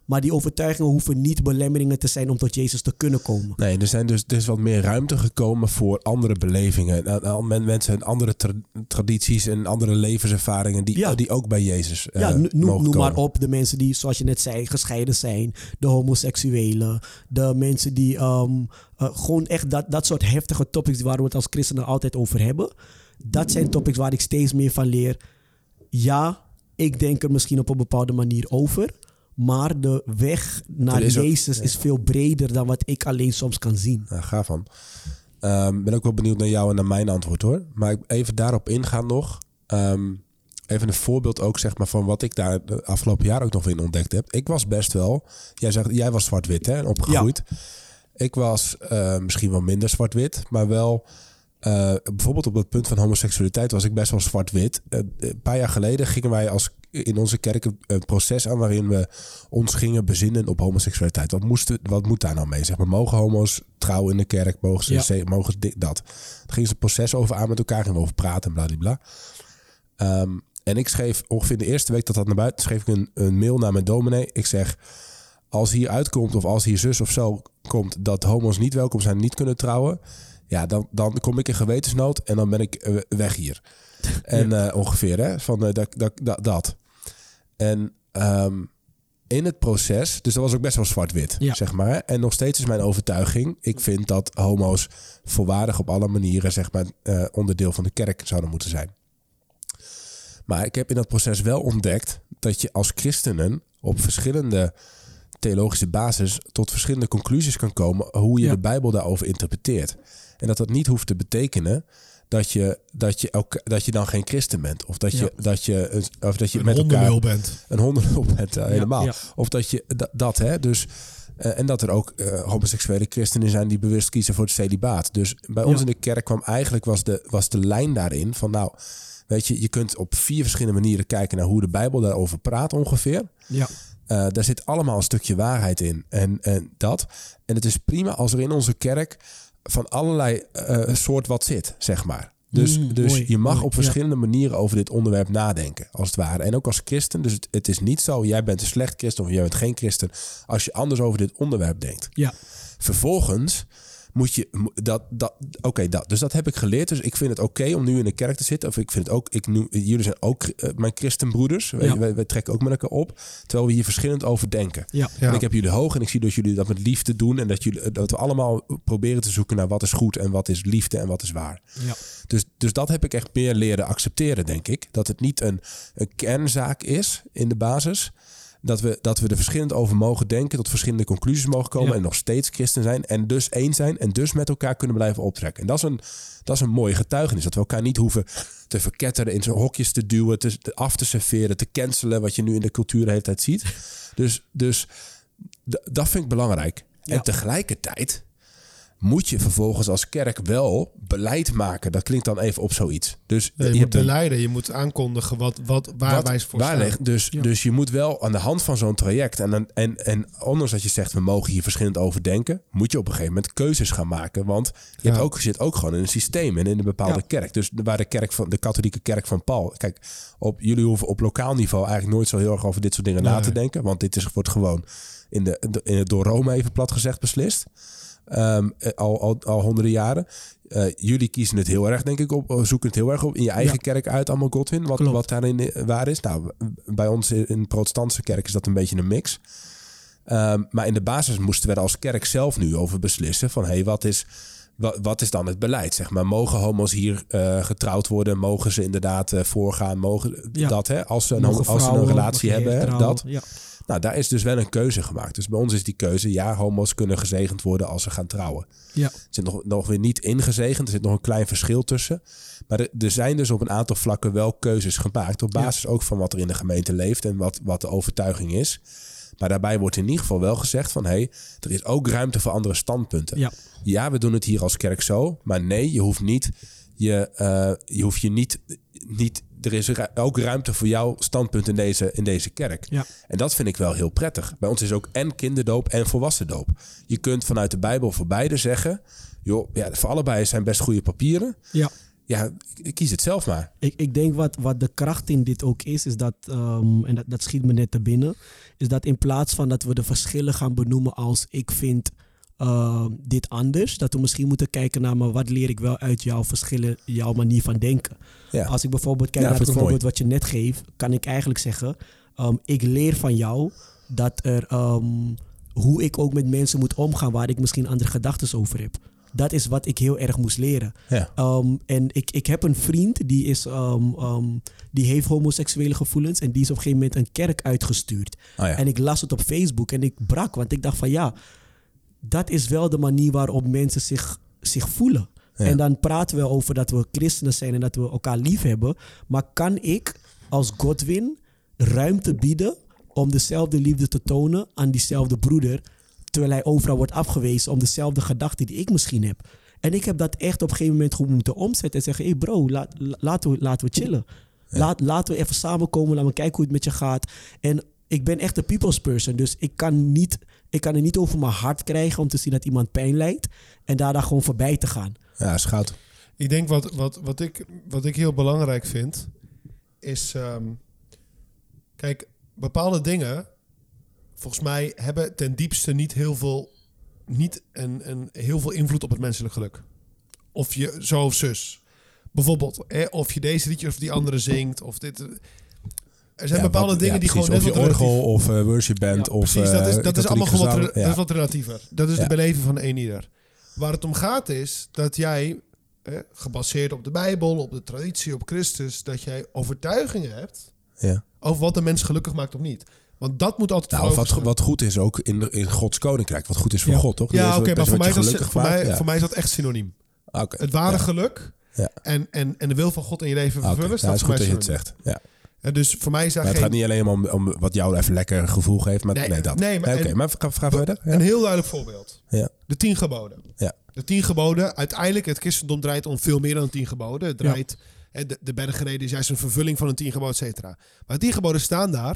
Maar die overtuigingen hoeven niet belemmeringen te zijn om tot Jezus te kunnen komen. Nee, er, zijn dus, is wat meer ruimte gekomen voor andere belevingen. Men- Mensen en andere tra- tradities en andere levenservaringen die, Ja. die ook bij Jezus eh ja, no- noem, mogen noem maar op de mensen die, zoals je net zei, gescheiden zijn. De homoseksuelen. De mensen die ehm, eh, gewoon echt dat, dat soort heftige topics waar we het als christenen altijd over hebben. Dat zijn topics waar ik steeds meer van leer. Ja, ik denk er misschien op een bepaalde manier over. Maar de weg naar ook- Jezus is veel breder dan wat ik alleen soms kan zien. Ja, gaaf van. Ehm ben ook wel benieuwd naar jou en naar mijn antwoord hoor. Maar even daarop ingaan nog. Ehm, even een voorbeeld ook zeg maar van wat ik daar de afgelopen jaar ook nog in ontdekt heb. Ik was best wel, jij zegt, jij was zwart-wit hè, opgegroeid. Ik was eh, misschien wel minder zwart-wit, maar wel eh, bijvoorbeeld op het punt van homoseksualiteit was ik best wel zwart-wit. Eh, een paar jaar geleden gingen wij als in onze kerk een, proces aan waarin we ons gingen bezinnen op homoseksualiteit. Wat, moesten, wat moet daar nou mee? Zeg maar, mogen homo's trouwen in de kerk? Mogen ze, Ja. mogen ze dit, dat? Daar gingen ze een proces over aan met elkaar, gingen we over praten en bladibla. Ehm en ik schreef ongeveer de eerste week dat dat naar buiten, schreef ik een, een mail naar mijn dominee. Ik zeg, als hier uitkomt of als hier zus of zo komt dat homo's niet welkom zijn, niet kunnen trouwen, ja, dan, dan kom ik in gewetensnood en dan ben ik eh, weg hier. En eh, ongeveer, hè, van eh, dat, dat, dat, dat. En ehm, in het proces, dus dat was ook best wel zwart-wit, Ja. zeg maar. En nog steeds is mijn overtuiging, ik vind dat homo's volwaardig op alle manieren, zeg maar, onderdeel van de kerk zouden moeten zijn. Maar ik heb in dat proces wel ontdekt dat je als christenen op verschillende theologische basis tot verschillende conclusies kan komen hoe je Ja. de Bijbel daarover interpreteert. En dat dat niet hoeft te betekenen dat je, dat je, elka- dat je dan geen christen bent. Of dat je, Ja. dat je, een- of dat je Een met elkaar bent. een hondenlul bent. eh, helemaal. ja. Of dat je dat, dat hè. Dus, eh, en dat er ook eh, homoseksuele christenen zijn die bewust kiezen voor het celibaat. Dus bij ons in de kerk kwam eigenlijk was de, was de lijn daarin van nou, weet je, je kunt op vier verschillende manieren kijken naar hoe de Bijbel daarover praat ongeveer. Ja. Daar zit allemaal een stukje waarheid in. En, en dat. En het is prima als er in onze kerk van allerlei eh soort wat zit, zeg maar. Dus, Mm, dus mooi, je mag mooi, op ja. verschillende manieren over dit onderwerp nadenken, als het ware. En ook als christen. Dus het, het is niet zo, jij bent een slecht christen of jij bent geen christen, als je anders over dit onderwerp denkt. Ja. Vervolgens moet je dat, dat oké, dat. Dus dat heb ik geleerd. Dus ik vind het oké om nu in de kerk te zitten. Of ik vind het ook, ik noem, jullie zijn ook eh, mijn christenbroeders. Weet Ja. je, wij, wij trekken ook met elkaar op. Terwijl we hier verschillend over denken. Ja. Ja. En ik heb jullie hoog en ik zie dat jullie dat met liefde doen. En dat, jullie, dat we allemaal proberen te zoeken naar wat is goed en wat is liefde en wat is waar. Ja. Dus, dus dat heb ik echt meer leren accepteren, denk ik. Dat het niet een, een kernzaak is in de basis. Dat we, dat we er verschillend over mogen denken, tot verschillende conclusies mogen komen Ja. en nog steeds christen zijn. En dus één zijn en dus met elkaar kunnen blijven optrekken. En dat is een, dat is een mooie getuigenis. Dat we elkaar niet hoeven te verketteren, in zo'n hokjes te duwen, te, te- af te serveren, te cancelen, wat je nu in de cultuur de hele tijd ziet. Dus, dus dat vind ik belangrijk. En tegelijkertijd moet je vervolgens als kerk wel beleid maken. Dat klinkt dan even op zoiets. Dus je, je moet een- beleiden, je moet aankondigen wat, wat, waar wat- wij voor waar staan. ligt. Dus, Ja. dus je moet wel aan de hand van zo'n traject... En, en, en ondanks dat je zegt, we mogen hier verschillend over denken... moet je op een gegeven moment keuzes gaan maken. Want je, hebt ook, je zit ook gewoon in een systeem en in een bepaalde Ja. kerk. Dus waar de, kerk van, de katholieke kerk van Paul... Kijk, op, jullie hoeven op lokaal niveau eigenlijk nooit zo heel erg over dit soort dingen na te denken. Want dit is, wordt gewoon in de, in het door Rome even plat gezegd beslist. Ehm, eh, al, al, al honderden jaren. Eh, jullie kiezen het heel erg, denk ik, op, eh, zoeken het heel erg op in je eigen Ja. kerk uit, allemaal Godwin. Wat, Klopt. wat daarin eh, waar is. Nou, bij ons in de protestantse kerk is dat een beetje een mix. Ehm, maar in de basis moesten we er als kerk zelf nu over beslissen van, hé, hey, wat is... Wat, wat is dan het beleid? Zeg maar, mogen homo's hier getrouwd worden? Mogen ze inderdaad voorgaan? Mogen Ja. dat, hè? Als ze een, als ze een relatie hebben, dat. Ja. Nou, daar is dus wel een keuze gemaakt. Dus bij ons is die keuze, ja, homo's kunnen gezegend worden als ze gaan trouwen. Ja. Er zit nog, nog weer niet ingezegend, er zit nog een klein verschil tussen. Maar er, er zijn dus op een aantal vlakken wel keuzes gemaakt. Op basis ook van wat er in de gemeente leeft en wat, wat de overtuiging is. Maar daarbij wordt in ieder geval wel gezegd van... hé, hey, er is ook ruimte voor andere standpunten. Ja. Ja, we doen het hier als kerk zo. Maar nee, je hoeft niet... Je, eh, je hoeft je niet, niet... Er is ook ruimte voor jouw standpunt in deze, in deze kerk. Ja. En dat vind ik wel heel prettig. Bij ons is ook en kinderdoop en volwassen doop. Je kunt vanuit de Bijbel voor beide zeggen... joh, ja, voor allebei zijn best goede papieren. Ja. ja, kies het zelf maar. Ik, ik denk wat, wat de kracht in dit ook is, is dat, ehm, en dat, dat schiet me net te binnen, is dat in plaats van dat we de verschillen gaan benoemen als ik vind ehm, dit anders, dat we misschien moeten kijken naar maar wat leer ik wel uit jouw verschillen, jouw manier van denken. Ja. Als ik bijvoorbeeld kijk Ja, naar het voorbeeld wat je net geeft, kan ik eigenlijk zeggen, ehm, ik leer van jou dat er, ehm, hoe ik ook met mensen moet omgaan waar ik misschien andere gedachten over heb. Dat is wat ik heel erg moest leren. Ja. Um, en ik, ik heb een vriend die, is, um, um, die heeft homoseksuele gevoelens en die is op een gegeven moment een kerk uitgestuurd. Oh ja. En ik las het op Facebook en ik brak, want ik dacht van ja, dat is wel de manier waarop mensen zich, zich voelen. Ja. En dan praten we over dat we christenen zijn en dat we elkaar lief hebben. Maar kan ik als Godwin ruimte bieden om dezelfde liefde te tonen aan diezelfde broeder, terwijl hij overal wordt afgewezen om dezelfde gedachten die ik misschien heb? En ik heb dat echt op een gegeven moment gewoon moeten omzetten en zeggen: hé hey bro, laat, laten, we, laten we chillen. Laat, laten we even samenkomen, laten we kijken hoe het met je gaat. En ik ben echt een people's person, dus ik kan, niet, ik kan er niet over mijn hart krijgen om te zien dat iemand pijn lijdt en daar dan gewoon voorbij te gaan. Ja, goud. Ik denk wat, wat, wat, ik, wat ik heel belangrijk vind, is... ehm, kijk, bepaalde dingen, volgens mij, hebben ten diepste niet heel veel, niet een, een, heel veel invloed op het menselijk geluk. Of je zo of zus. Bijvoorbeeld, hè, of je deze liedje of die andere zingt, of dit... Er zijn Ja, bepaalde wat- dingen ja, die gewoon net wat relatief- orgel of eh worship band Ja, of Precies, dat is, eh, dat is allemaal gewoon wat, dat is wat relatiever. Dat is de beleving van een ieder. Waar het om gaat is dat jij, eh, gebaseerd op de Bijbel, op de traditie, op Christus, dat jij overtuigingen hebt Ja. over wat de mens gelukkig maakt of niet. Want dat moet altijd Nou, wat, wat goed is ook in, de- in Gods koninkrijk. Wat goed is voor. God, toch? Ja, Dat is oké, maar dat voor is mij, is dat, voor, mij, voor is dat echt synoniem. Oké. Het ware geluk Ja. en, en, en de wil van God in je leven Oké. vervullen, staat het is goed dat je het zegt. Ja. En dus voor mij is daar Maar het geen... gaat niet alleen om, om wat jou even lekker gevoel geeft. Maar Nee, nee, dat. nee, maar- en- maar ga, verder. Ja. Een heel duidelijk voorbeeld. Ja. De tien geboden. Ja. De tien geboden. Uiteindelijk, het christendom draait om veel meer dan de tien geboden. Het draait, de, de bergreden is juist een vervulling van een tien geboden, et cetera. Maar de tien geboden staan daar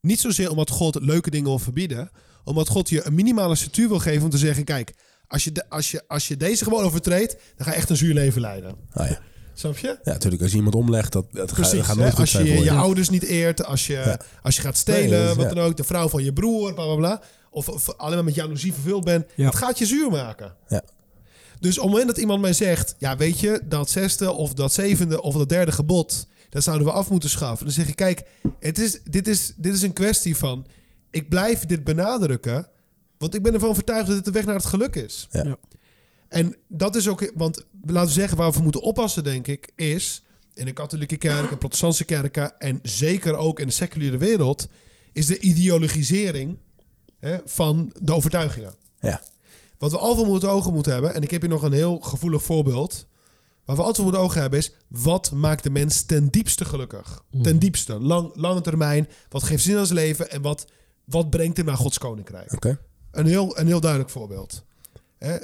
niet zozeer omdat God leuke dingen wil verbieden. Omdat God je een minimale structuur wil geven om te zeggen... Kijk, als je, de, als je, als je deze geboden overtreedt, dan ga je echt een zuur leven leiden. Oh, ja. Snap je? ja, natuurlijk. Als je iemand omlegt, dat, dat, gaat, Precies. dat gaat hè? nooit goed Als je zijn je, voor je je. ouders niet eert, als je, Ja. als je gaat stelen, Nee, wat ja. dan ook, de vrouw van je broer, bla bla bla. Of, of alleen maar met jaloezie vervuld bent. Ja. Dat gaat je zuur maken. Ja. Dus op het moment dat iemand mij zegt, ja weet je, dat zesde of dat zevende of dat derde gebod, dat zouden we af moeten schaffen. Dan zeg ik, kijk, het is, dit, is, dit is een kwestie van, ik blijf dit benadrukken, want ik ben ervan overtuigd dat het de weg naar het geluk is. Ja. En dat is ook, want laten we zeggen, waar we voor moeten oppassen, denk ik, is in de katholieke kerk en protestantse kerken en zeker ook in de seculiere wereld, is de ideologisering hè, van de overtuigingen. Ja. Wat we altijd voor het ogen moeten hebben, en ik heb hier nog een heel gevoelig voorbeeld. Wat we altijd voor ogen hebben is, wat maakt de mens ten diepste gelukkig? Ten diepste, lang, lange termijn. Wat geeft zin aan zijn leven en wat, wat brengt hem naar Gods koninkrijk? Oké. Een heel, een heel duidelijk voorbeeld.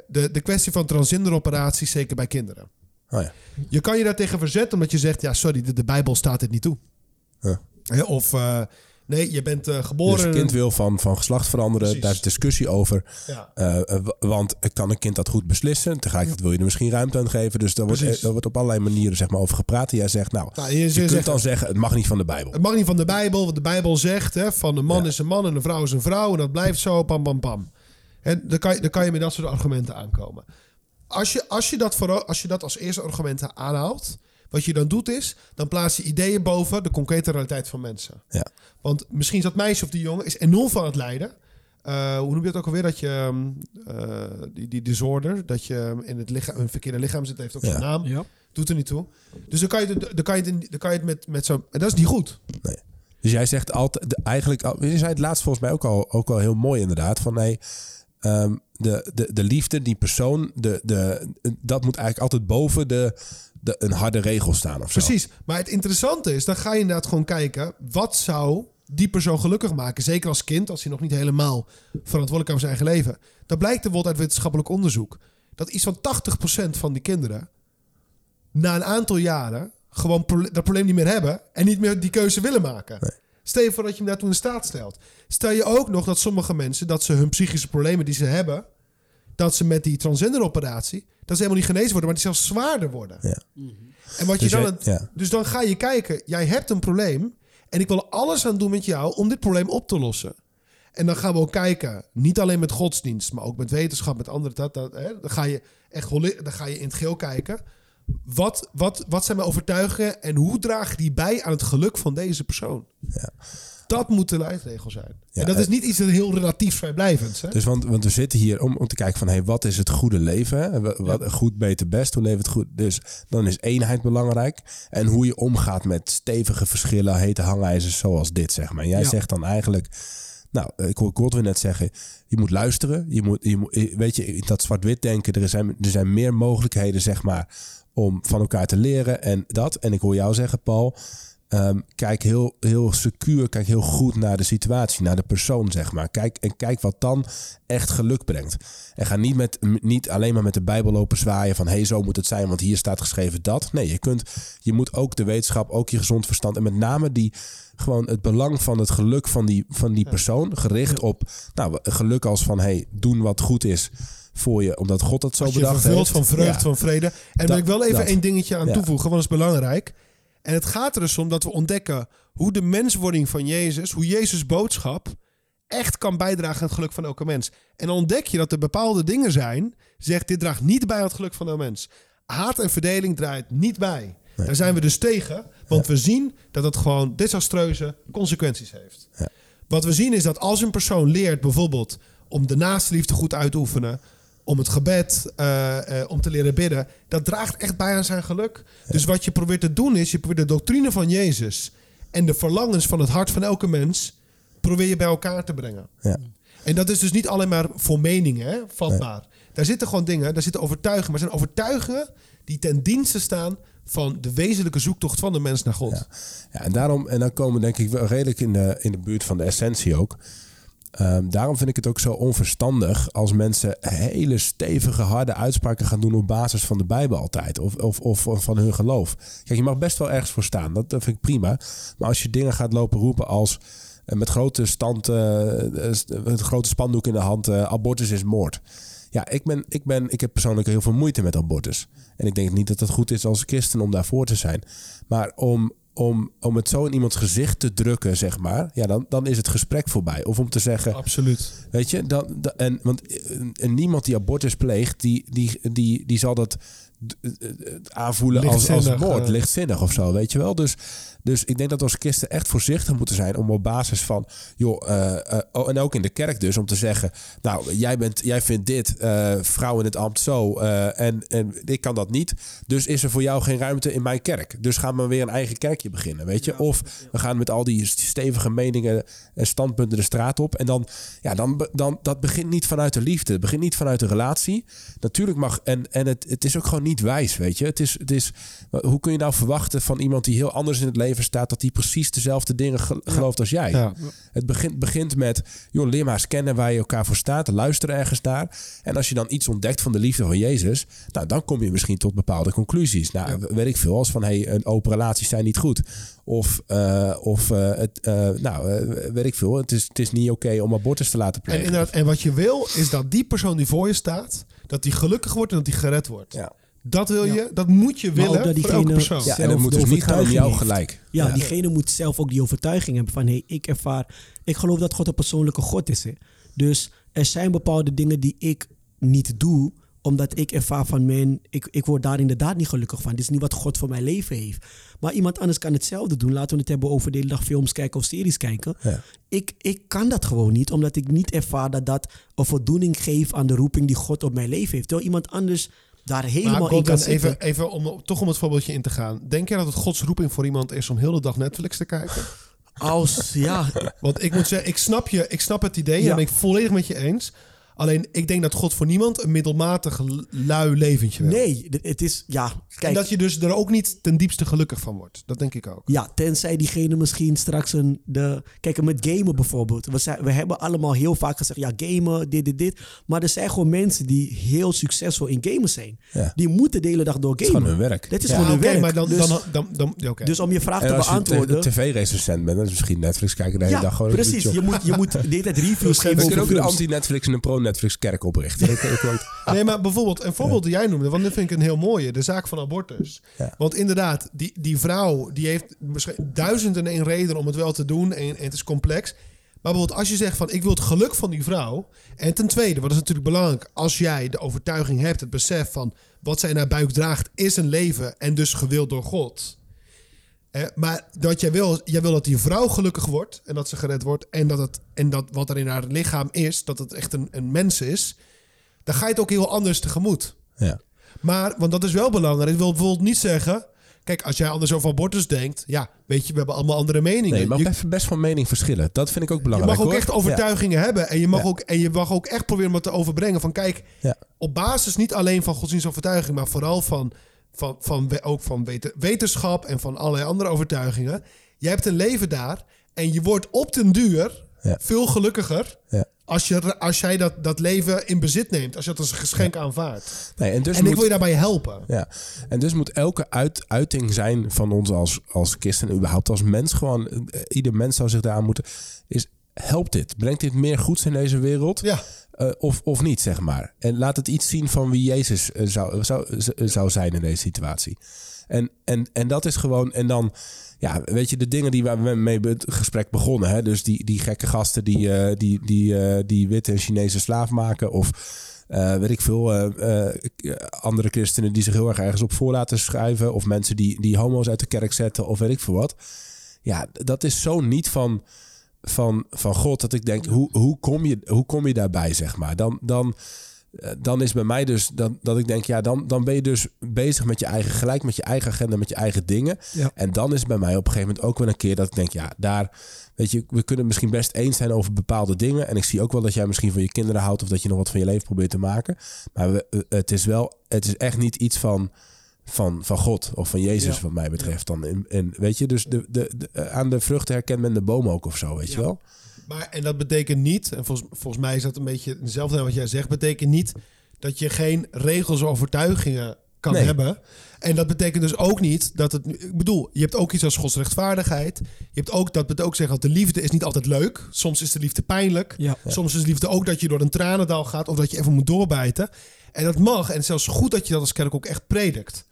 De, de kwestie van transgenderoperaties, zeker bij kinderen. Oh, ja. Je kan je daartegen verzetten omdat je zegt, ja sorry, de, de Bijbel staat dit niet toe. Of eh, nee, je bent eh, geboren... Dus een kind wil van, van geslacht veranderen. Precies. Daar is discussie over. Ja. Eh, want kan een kind dat goed beslissen? Tegelijkertijd wil je er misschien ruimte aan geven. Dus daar wordt, Precies. daar wordt op allerlei manieren zeg maar, over gepraat. En jij zegt, nou, Nou, je, kunt dan zeggen, het mag niet van de Bijbel. Het mag niet van de Bijbel, want de Bijbel zegt hè, van een man Ja. is een man en een vrouw is een vrouw en dat blijft zo, pam, pam, pam. En dan kan je, dan kan je met dat soort argumenten aankomen. Als je, als, je dat voor, als je dat als eerste argumenten aanhaalt, wat je dan doet is, dan plaats je ideeën boven de concrete realiteit van mensen. Ja. Want misschien is dat meisje of die jongen is enorm van het lijden. Eh, hoe noem je dat ook alweer? Dat je eh, die, die disorder, dat je in het lichaam, een verkeerde lichaam zit, heeft ook Ja. zijn naam. Ja. Doet er niet toe. Dus dan kan je, het- dan kan je, het, dan kan je het met, met zo. En dat is niet goed. Dus jij zegt altijd, eigenlijk, je zei het laatst volgens mij ook al, ook al heel mooi inderdaad. Van nee, ehm, de, de, de liefde, die persoon, de, de, dat moet eigenlijk altijd boven de, de, een harde regel staan of zo. Precies. Maar het interessante is, dan ga je inderdaad gewoon kijken... wat zou die persoon gelukkig maken? Zeker als kind, als hij nog niet helemaal verantwoordelijk voor zijn eigen leven. Dan blijkt bijvoorbeeld uit wetenschappelijk onderzoek... dat iets van 80% van die kinderen... na een aantal jaren gewoon dat probleem niet meer hebben... en niet meer die keuze willen maken. Stel je voor dat je hem daartoe in staat stelt. Stel je ook nog dat sommige mensen... dat ze hun psychische problemen die ze hebben... dat ze met die transgender operatie, dat ze helemaal niet genezen worden, maar die zelfs zwaarder worden. Ja. En wat je Dus dan, het- ja. dus dan ga je kijken, jij hebt een probleem en ik wil er alles aan doen met jou om dit probleem op te lossen. En dan gaan we ook kijken, niet alleen met godsdienst, maar ook met wetenschap, met andere dat, dat hè, dan ga je echt dan ga je in het geel kijken. Wat, wat, wat zijn mijn overtuigingen en hoe dragen die bij aan het geluk van deze persoon? Dat moet de leidregel zijn. Ja, en dat eh, is niet iets dat heel relatief vrijblijvends. Hè? Dus want, want we zitten hier om, om te kijken van... Hey, wat is het goede leven? Hè? Wat, Goed, beter, best. Hoe leven het goed? Dus dan is eenheid belangrijk. En hoe je omgaat met stevige verschillen, hete hangijzers zoals dit, zeg maar. En jij Ja. zegt dan eigenlijk... Nou, ik hoor Godwin net zeggen... Je moet luisteren. Je moet, je moet, weet je, dat zwart-wit denken... Er zijn, er zijn meer mogelijkheden, zeg maar... om van elkaar te leren en dat. En ik hoor jou zeggen, Paul... Ehm, kijk heel, heel secuur, kijk heel goed naar de situatie, naar de persoon, zeg maar. Kijk, en kijk wat dan echt geluk brengt. En ga niet, met, niet alleen maar met de Bijbel lopen zwaaien van... hé, hey, zo moet het zijn, want hier staat geschreven dat. Nee, je, kunt, je moet ook de wetenschap, ook je gezond verstand... en met name die, gewoon het belang van het geluk van die, van die persoon... gericht op nou, geluk als van, hey, doen wat goed is voor je... omdat God dat zo bedacht heeft. van vreugde, Ja. van vrede. En wil ik wel even dat. één dingetje aan Ja. toevoegen, want dat is belangrijk. En het gaat er dus om dat we ontdekken hoe de menswording van Jezus, hoe Jezus' boodschap echt kan bijdragen aan het geluk van elke mens. En dan ontdek je dat er bepaalde dingen zijn, zegt dit draagt niet bij aan het geluk van elke mens. Haat en verdeling draait niet bij. Daar zijn we dus tegen, want we zien dat het gewoon desastreuze consequenties heeft. Ja. Wat we zien is dat als een persoon leert bijvoorbeeld om de naaste liefde goed uit te oefenen, om het gebed, eh, eh, om te leren bidden, dat draagt echt bij aan zijn geluk. Dus wat je probeert te doen is, je probeert de doctrine van Jezus en de verlangens van het hart van elke mens, probeer je bij elkaar te brengen. Ja. En dat is dus niet alleen maar voor meningen, hè, vatbaar. Daar zitten gewoon dingen, daar zitten overtuigingen, maar zijn overtuigingen die ten dienste staan van de wezenlijke zoektocht van de mens naar God. Ja. Ja, en daarom, en dan komen we denk ik wel redelijk in de, in de buurt van de essentie ook. Ehm, daarom vind ik het ook zo onverstandig als mensen hele stevige, harde uitspraken gaan doen op basis van de Bijbel altijd. Of, of, of van hun geloof. Kijk, je mag best wel ergens voor staan. Dat, vind ik prima. Maar als je dingen gaat lopen roepen als eh, met grote stand, eh, met grote spandoek in de hand, abortus is moord. Ja, ik, ben, ik, ben, ik heb persoonlijk heel veel moeite met abortus. En ik denk niet dat het goed is als christen om daarvoor te zijn. Maar om, om, om het zo in iemands gezicht te drukken, zeg maar, ja, dan, dan is het gesprek voorbij. Of om te zeggen, Absoluut. weet je, dan, dan- en, want en niemand die abortus pleegt, die, die, die, die zal dat aanvoelen als, als moord, eh. lichtzinnig of zo, weet je wel. Dus, dus ik denk dat we als christen echt voorzichtig moeten zijn om op basis van, joh, eh, eh, oh, en ook in de kerk dus, om te zeggen, nou, jij, bent, jij vindt dit, vrouw in het ambt zo, en, en ik kan dat niet, dus is er voor jou geen ruimte in mijn kerk. Dus gaan we weer een eigen kerkje beginnen, weet je. Of we gaan met al die stevige meningen en standpunten de straat op. En dan, ja, dan, dan, dat begint niet vanuit de liefde. Het begint niet vanuit de relatie. Natuurlijk mag, en, en het, het is ook gewoon niet wijs, weet je. Het is, het is, hoe kun je nou verwachten van iemand die heel anders in het leven staat, dat die precies dezelfde dingen ge- gelooft als jij? Ja. Het begint, begint met, joh, leer maar eens kennen waar je elkaar voor staat. Luister ergens naar. En als je dan iets ontdekt van de liefde van Jezus, nou, dan kom je misschien tot bepaalde conclusies. Nou, weet ik veel, als van, hey, een open relaties zijn niet goed. Of, eh, of eh, het, eh, nou, weet ik veel, het is, het is niet oké om abortus te laten En, plegen. inderdaad, en wat je wil, is dat die persoon die voor je staat, dat die gelukkig wordt en dat die gered wordt. Ja. Dat wil je, dat moet je willen dat voor elke diegene- persoon. Ja, en het moet dus niet gaan om overtuiging jou heeft. gelijk. Ja, Ja. diegene moet zelf ook die overtuiging hebben van... hé, hey, ik ervaar... Ik geloof dat God een persoonlijke God is. Hè. Dus er zijn bepaalde dingen die ik niet doe... omdat ik ervaar van, man, ik, ik word daar inderdaad niet gelukkig van. Dit is niet wat God voor mijn leven heeft. Maar iemand anders kan hetzelfde doen. Laten we het hebben over de hele dag films kijken of series kijken. Ja. Ik, ik kan dat gewoon niet, omdat ik niet ervaar dat dat een voldoening geeft aan de roeping die God op mijn leven heeft. Terwijl iemand anders daar helemaal Maar in kan zitten. even, even om toch om het voorbeeldje in te gaan. Denk jij dat het Gods roeping voor iemand is om heel de dag Netflix te kijken? Als, ja, Want ik moet zeggen, ik snap, je, ik snap het idee. Ja. En ben ik volledig met je eens. Alleen, ik denk dat God voor niemand een middelmatig lui leventje wil. nee, het is, ja, En kijk. dat je dus er ook niet ten diepste gelukkig van wordt. Dat denk ik ook. Ja, tenzij diegene misschien straks een... De, kijk, met gamen bijvoorbeeld. We, zijn, we hebben allemaal heel vaak gezegd... Ja, gamen, dit, dit, dit. Maar er zijn gewoon mensen die heel succesvol in gamen zijn. Ja. Die moeten de hele dag door Het is gamen. gewoon hun werk. Dit is Ja, gewoon hun oké, werk. maar dan... dus, dan, dan, dan, ja, oké. dus om je vraag En te als je beantwoorden... tv-recensent bent, dan is misschien Netflix kijken de hele ja, dag gewoon precies. Je moet, je moet de hele tijd reviews Dus geven We kunnen ook een anti-Netflix en een pro-Netflix Netflix kerk oprichten. Nee, maar bijvoorbeeld een voorbeeld die jij noemde, want dit vind ik een heel mooie, de zaak van abortus. Ja. Want inderdaad, die, die vrouw die heeft misschien duizend en één reden om het wel te doen en, en het is complex. Maar bijvoorbeeld als je zegt van ik wil het geluk van die vrouw. En ten tweede, wat is natuurlijk belangrijk, als jij de overtuiging hebt, het besef van wat zij naar buik draagt is een leven en dus gewild door God. Maar dat jij wil, jij wil dat die vrouw gelukkig wordt en dat ze gered wordt en dat, het, en dat wat er in haar lichaam is, dat het echt een, een mens is, dan ga je het ook heel anders tegemoet. ja. Maar, want dat is wel belangrijk. Ik wil bijvoorbeeld niet zeggen. Kijk, als jij anders over abortus denkt. Ja, weet je, we hebben allemaal andere meningen. Nee, je mag je, best, van mening verschillen. Dat vind ik ook je belangrijk. mag ook hoor. echt overtuigingen hebben. En je, mag Ja. ook, en je mag ook echt proberen het te overbrengen. Van kijk, Ja. op basis niet alleen van godsdienstovertuiging. Maar vooral van, van, van, ook van weten- wetenschap en van allerlei andere overtuigingen. Jij hebt een leven daar. En je wordt op den duur Ja. veel gelukkiger. Ja. Als, je, als jij dat, dat leven in bezit neemt. Als je dat als een geschenk aanvaardt. Nee, en dus en ik wil je daarbij helpen. Ja, en dus moet elke uit, uiting zijn van ons als, als christen, überhaupt als mens, gewoon, eh, ieder mens zou zich daaraan moeten, is helpt dit? Brengt dit meer goeds in deze wereld? Ja. Eh, of, of niet, zeg maar. En laat het iets zien van wie Jezus eh, zou, zou, z- zou zijn in deze situatie. En, en, en dat is gewoon, en dan, ja, weet je, de dingen die waar we mee het gesprek begonnen, hè? dus die, die gekke gasten die, eh, die, die, eh, die witte en Chinese slaaf maken, of eh, weet ik veel, eh, eh, andere christenen die zich heel erg ergens op voor laten schrijven, of mensen die, die homo's uit de kerk zetten, of weet ik veel wat. Ja, dat is zo niet van, van, van God dat ik denk, hoe, hoe, kom je, hoe kom je daarbij, zeg maar? Dan, dan, eh, dan is bij mij dus dat, dat ik denk, ja, dan, dan ben je dus bezig met je eigen gelijk, met je eigen agenda, met je eigen dingen. Ja. En dan is bij mij op een gegeven moment ook wel een keer dat ik denk, ja, daar, weet je, we kunnen misschien best eens zijn over bepaalde dingen. En ik zie ook wel dat jij misschien van je kinderen houdt of dat je nog wat van je leven probeert te maken. Maar we, eh, het is wel, het is echt niet iets van, van, van God of van Jezus, Ja. wat mij betreft. Dan in, weet je, dus de, de, de- eh, aan de vruchten herkent men de boom ook of zo, weet je wel? Maar, en dat betekent niet, en volgens, volgens mij is dat een beetje hetzelfde wat jij zegt, betekent niet dat je geen regels of overtuigingen kan Nee. hebben. En dat betekent dus ook niet dat het. Ik bedoel, je hebt ook iets als Gods rechtvaardigheid. Je hebt ook, dat betekent ook zeggen dat de liefde is niet altijd leuk. Soms is de liefde pijnlijk. Ja. Soms is de liefde ook dat je door een tranendal gaat of dat je even moet doorbijten. En dat mag. En zelfs goed dat je dat als kerk ook echt predikt.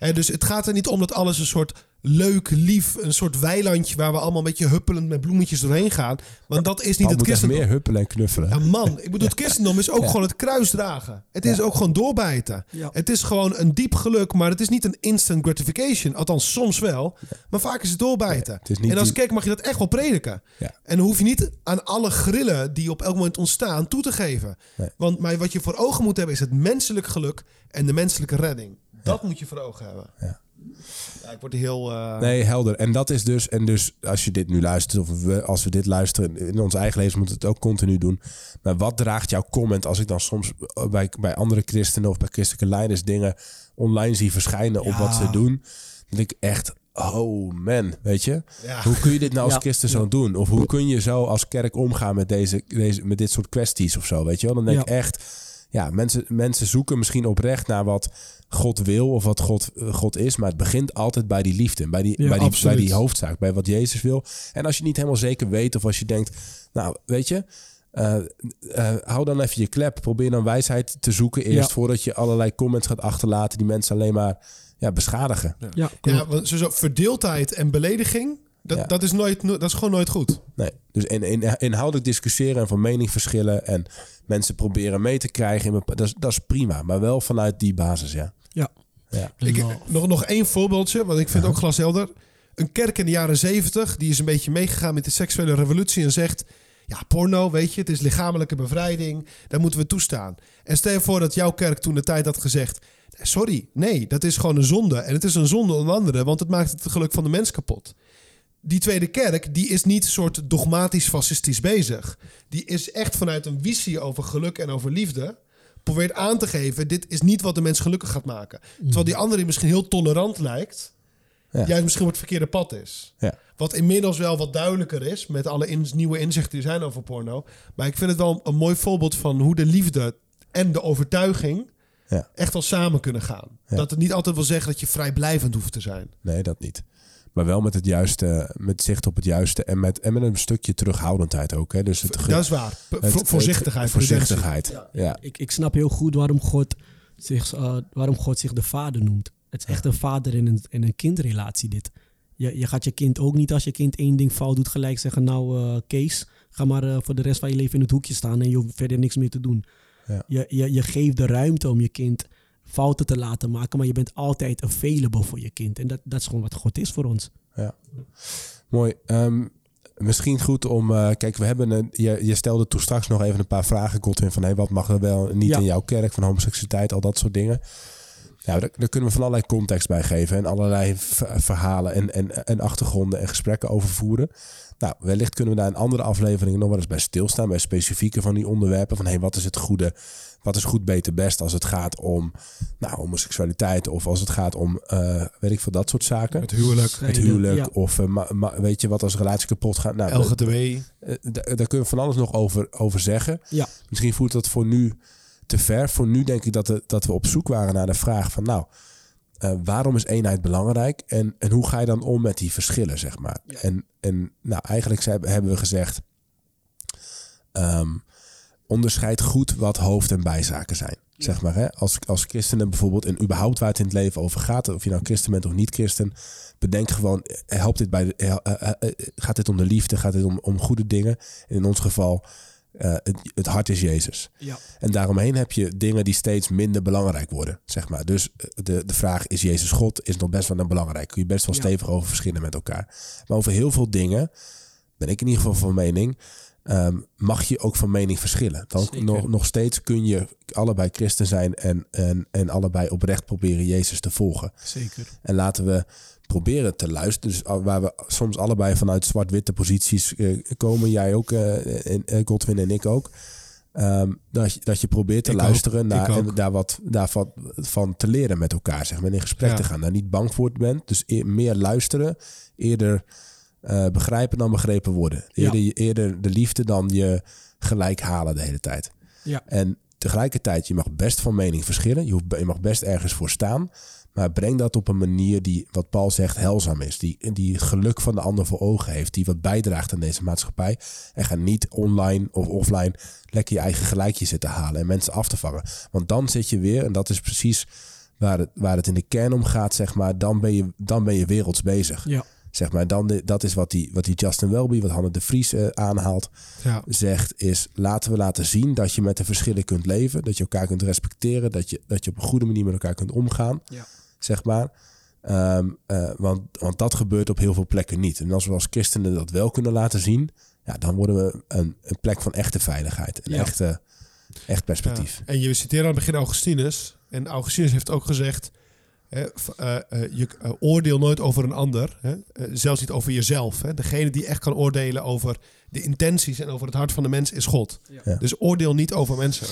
Dus het gaat er niet om dat alles een soort leuk, lief, een soort weilandje waar we allemaal een beetje huppelend met bloemetjes doorheen gaan. Want dat is niet Paul het christendom. meer huppelen en knuffelen. Ja, man, ik bedoel, het christendom is ook gewoon het kruis dragen. Het is ook gewoon doorbijten. Ja. Het is gewoon een diep geluk, maar het is niet een instant gratification. Althans, soms wel. Maar vaak is het doorbijten. het is niet en als die- kerk mag je dat echt wel prediken. Ja. En dan hoef je niet aan alle grillen die op elk moment ontstaan toe te geven. Nee. Want maar wat je voor ogen moet hebben is het menselijk geluk en de menselijke redding. Dat moet je voor ogen hebben. Ja. Ja, ik word heel... eh, Nee, helder. En dat is dus, en dus als je dit nu luistert, of we, als we dit luisteren, in ons eigen leven moeten we het ook continu doen. Maar wat draagt jouw comment als ik dan soms bij, bij andere christenen of bij christelijke leiders dingen online zie verschijnen op wat ze doen? Dan denk ik echt, oh man, weet je? Ja. Hoe kun je dit nou als Ja. christen zo doen? Of hoe kun je zo als kerk omgaan met, deze, deze, met dit soort kwesties of zo, weet je wel? Dan denk ik echt, ja, mensen, mensen zoeken misschien oprecht naar wat God wil of wat God, eh, God is. Maar het begint altijd bij die liefde. Bij die, Ja, bij, die, bij die hoofdzaak. Bij wat Jezus wil. En als je niet helemaal zeker weet of als je denkt... Nou, weet je... eh, eh, hou dan even je klep. Probeer dan wijsheid te zoeken eerst... Ja. voordat je allerlei comments gaat achterlaten... die mensen alleen maar ja, beschadigen. Ja, Ja, want sowieso verdeeldheid en belediging, dat, Ja. dat, is nooit, dat is gewoon nooit goed. Nee. Dus in, in, inhoudelijk discussiëren en van mening verschillen... en mensen proberen mee te krijgen... In bepa- dat, is, dat is prima. Maar wel vanuit die basis, ja. ja. ja. Ik, nog, nog één voorbeeldje, want ik vind het ook glashelder. Een kerk in de jaren zeventig, die is een beetje meegegaan met de seksuele revolutie en zegt... Ja, porno, weet je, het is lichamelijke bevrijding, daar moeten we toestaan. En stel je voor dat jouw kerk toen de tijd had gezegd... Sorry, nee, dat is gewoon een zonde. En het is een zonde onder andere, want het maakt het geluk van de mens kapot. Die tweede kerk, die is niet soort dogmatisch fascistisch bezig. Die is echt vanuit een visie over geluk en over liefde... probeert aan te geven, dit is niet wat de mens gelukkig gaat maken. Terwijl die andere die misschien heel tolerant lijkt... Ja. juist misschien op het verkeerde pad is. Ja. Wat inmiddels wel wat duidelijker is... met alle in- nieuwe inzichten die zijn over porno. Maar ik vind het wel een mooi voorbeeld van hoe de liefde... en de overtuiging Ja. echt wel samen kunnen gaan. Dat het niet altijd wil zeggen dat je vrijblijvend hoeft te zijn. Nee, dat niet. Maar wel met het juiste, met zicht op het juiste en met, en met een stukje terughoudendheid ook. Hè? Dus het, ge- Dat is waar. P- het- vo- voorzichtigheid. het- voorzichtigheid. Ja. Ik, ik snap heel goed waarom God, zich, eh, waarom God zich de vader noemt. Het is echt een vader en een, en een kindrelatie dit. Je, je gaat je kind ook niet als je kind één ding fout doet gelijk zeggen... nou eh, Kees, ga maar eh, voor de rest van je leven in het hoekje staan... en je hoeft verder niks meer te doen. Ja. Je, je, je geeft de ruimte om je kind fouten te laten maken... maar je bent altijd available voor je kind. En dat, dat is gewoon wat God is voor ons. Mooi. Ehm, misschien goed om. eh, kijk, we hebben een. Je, je stelde toen straks nog even een paar vragen, Godwin. Van hey, wat mag er wel niet Ja. in jouw kerk? Van homoseksualiteit, al dat soort dingen. Ja, daar, daar kunnen we van allerlei context bij geven. En allerlei verhalen en, en, en achtergronden en gesprekken over voeren. Nou, wellicht kunnen we daar in andere afleveringen nog wel eens bij stilstaan. Bij specifieke van die onderwerpen. Van hey, wat is het goede? Wat is goed, beter, best als het gaat om nou, homoseksualiteit. Of als het gaat om, eh, weet ik veel, dat soort zaken. Het huwelijk. Het huwelijk. Ja. Of eh, ma- ma- weet je wat als relatie kapot gaat. Nou, LGTB. eh, daar kunnen we van alles nog over, over zeggen. Ja. Misschien voelt dat voor nu te ver. Voor nu denk ik dat, de- dat we op zoek waren naar de vraag van... nou, eh, waarom is eenheid belangrijk? En, en hoe ga je dan om met die verschillen, zeg maar? En, en nou, eigenlijk zijn- hebben we gezegd... ehm, onderscheid goed wat hoofd- en bijzaken zijn. Zeg maar, hè? Als, als christenen bijvoorbeeld... en überhaupt waar het in het leven over gaat... of je nou christen bent of niet christen... bedenk gewoon, helpt dit bij de, gaat dit om de liefde? Gaat dit om, om goede dingen? En in ons geval... eh, het, het hart is Jezus. Ja. En daaromheen heb je dingen die steeds minder belangrijk worden, zeg maar. Dus eh, de, de vraag, is Jezus God, is nog best wel een belangrijk. Kun je best wel Ja. stevig over verschillen met elkaar. Maar over heel veel dingen, ben ik in ieder geval van mening, ehm, mag je ook van mening verschillen. Dan Zeker. nog, nog steeds kun je allebei christen zijn en, en, en allebei oprecht proberen Jezus te volgen. Zeker. En laten we proberen te luisteren. Dus al- waar we soms allebei vanuit zwart-witte posities eh, komen. Jij ook, eh, en, eh, Godwin en ik ook. Ehm, dat, je, dat je probeert te Ik luisteren naar, en daar wat daarvan van te leren met elkaar. Zeg maar, en in gesprek Ja. te gaan. Daar niet bang voor bent. Dus eer- meer luisteren. Eerder eh, begrijpen dan begrepen worden. Eerder, eerder de liefde dan je gelijk halen de hele tijd. Ja. En tegelijkertijd, je mag best van mening verschillen. Je, hoeft, je mag best ergens voor staan. Maar breng dat op een manier die, wat Paul zegt, helzaam is. Die, die het geluk van de ander voor ogen heeft. Die wat bijdraagt aan deze maatschappij. En ga niet online of offline lekker je eigen gelijkje zitten halen. En mensen af te vangen. Want dan zit je weer, en dat is precies waar het, waar het in de kern om gaat, zeg maar. Dan ben je, dan ben je werelds bezig. Ja. Zeg maar, dan de, dat is wat die, wat die Justin Welby, wat Hanne de Vries eh, aanhaalt Ja. zegt, is laten we laten zien dat je met de verschillen kunt leven. Dat je elkaar kunt respecteren. Dat je, dat je op een goede manier met elkaar kunt omgaan. Ja. Zeg maar. Ehm, eh, want, want dat gebeurt op heel veel plekken niet. En als we als christenen dat wel kunnen laten zien, ja, dan worden we een, een plek van echte veiligheid. Een Ja. echte, echt perspectief. Ja. En je citeerde aan het begin Augustinus. En Augustinus heeft ook gezegd... Eh, eh, je eh, oordeel nooit over een ander. Hè? Zelfs niet over jezelf. Hè? Degene die echt kan oordelen over de intenties en over het hart van de mens is God. Ja. Dus oordeel niet over mensen.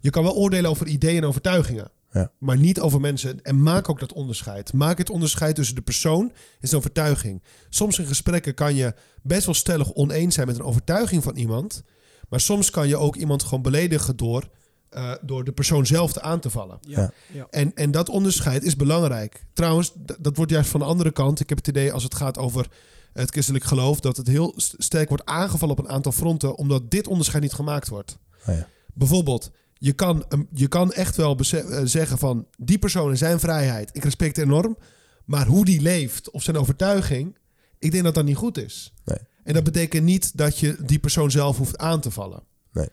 Je kan wel oordelen over ideeën en overtuigingen. Ja. Maar niet over mensen. En maak ook dat onderscheid. Maak het onderscheid tussen de persoon en zijn overtuiging. Soms in gesprekken kan je best wel stellig oneens zijn met een overtuiging van iemand. Maar soms kan je ook iemand gewoon beledigen door, eh, door de persoon zelf te aan te vallen. Ja. Ja. En, en dat onderscheid is belangrijk. Trouwens, dat wordt juist van de andere kant. Ik heb het idee als het gaat over het christelijk geloof... dat het heel st- sterk wordt aangevallen op een aantal fronten... omdat dit onderscheid niet gemaakt wordt. Oh ja. Bijvoorbeeld, je kan, je kan echt wel eh, zeggen van... die persoon en zijn vrijheid, ik respecteer enorm... maar hoe die leeft of zijn overtuiging... ik denk dat dat niet goed is. Nee. En dat betekent niet dat je die persoon zelf hoeft aan te vallen. Nee.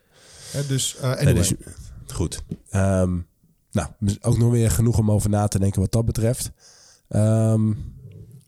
Hè, dus, eh Nee, dus- goed. Ehm, nou, ook nog weer genoeg om over na te denken wat dat betreft. Ehm,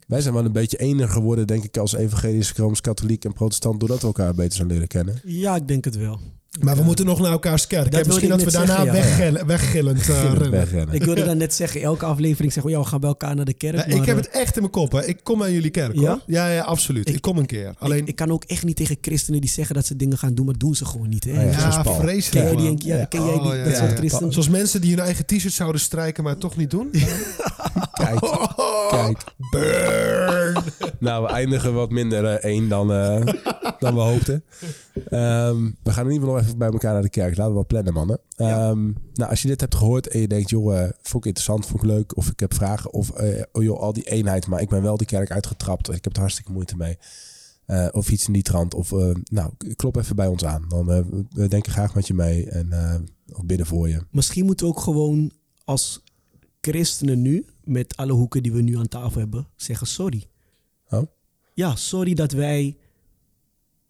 wij zijn wel een beetje enig geworden, denk ik, als evangelisch, rooms-katholiek en protestant, doordat we elkaar beter zijn leren kennen. Ja, ik denk het wel. Maar we Ja. moeten nog naar elkaars kerk. Dat? Misschien dat we daarna zeggen, ja. weggillend eh. Wegrennen. Ik wilde dan net zeggen, elke aflevering zeggen we, ja, we gaan bij elkaar naar de kerk. Nou, maar, ik heb eh, het echt in mijn kop. Hè. Ik kom aan jullie kerk. Ja? Hoor. Ja, ja, absoluut. Ik, Ik- kom een keer. Alleen, ik, ik kan ook echt niet tegen christenen die zeggen dat ze dingen gaan doen, maar doen ze gewoon niet. Hè? Oh ja, ja, vreselijk. Ken jij die, man. ja, ken jij die, Oh, ja, dat ja, soort ja. christenen? Zoals mensen die hun eigen t-shirt zouden strijken, maar het toch niet doen. Kijk, kijk. Burn! Nou, we eindigen wat minder eh, één dan, eh, dan we hoopten. Ehm, we gaan in ieder geval nog even bij elkaar naar de kerk. Laten we wel plannen, mannen. Ehm, nou, als je dit hebt gehoord en je denkt, joh, eh, vond ik interessant, vond ik leuk, of ik heb vragen, of eh, oh, joh, al die eenheid, maar ik ben wel die kerk uitgetrapt, ik heb er hartstikke moeite mee. Eh, of iets in die trant. Of nou, klop even bij ons aan. Dan eh, we denken graag met je mee en of bidden voor je. Misschien moeten we ook gewoon als christenen nu, met alle hoeken die we nu aan tafel hebben, zeggen sorry. Oh? Ja, sorry dat wij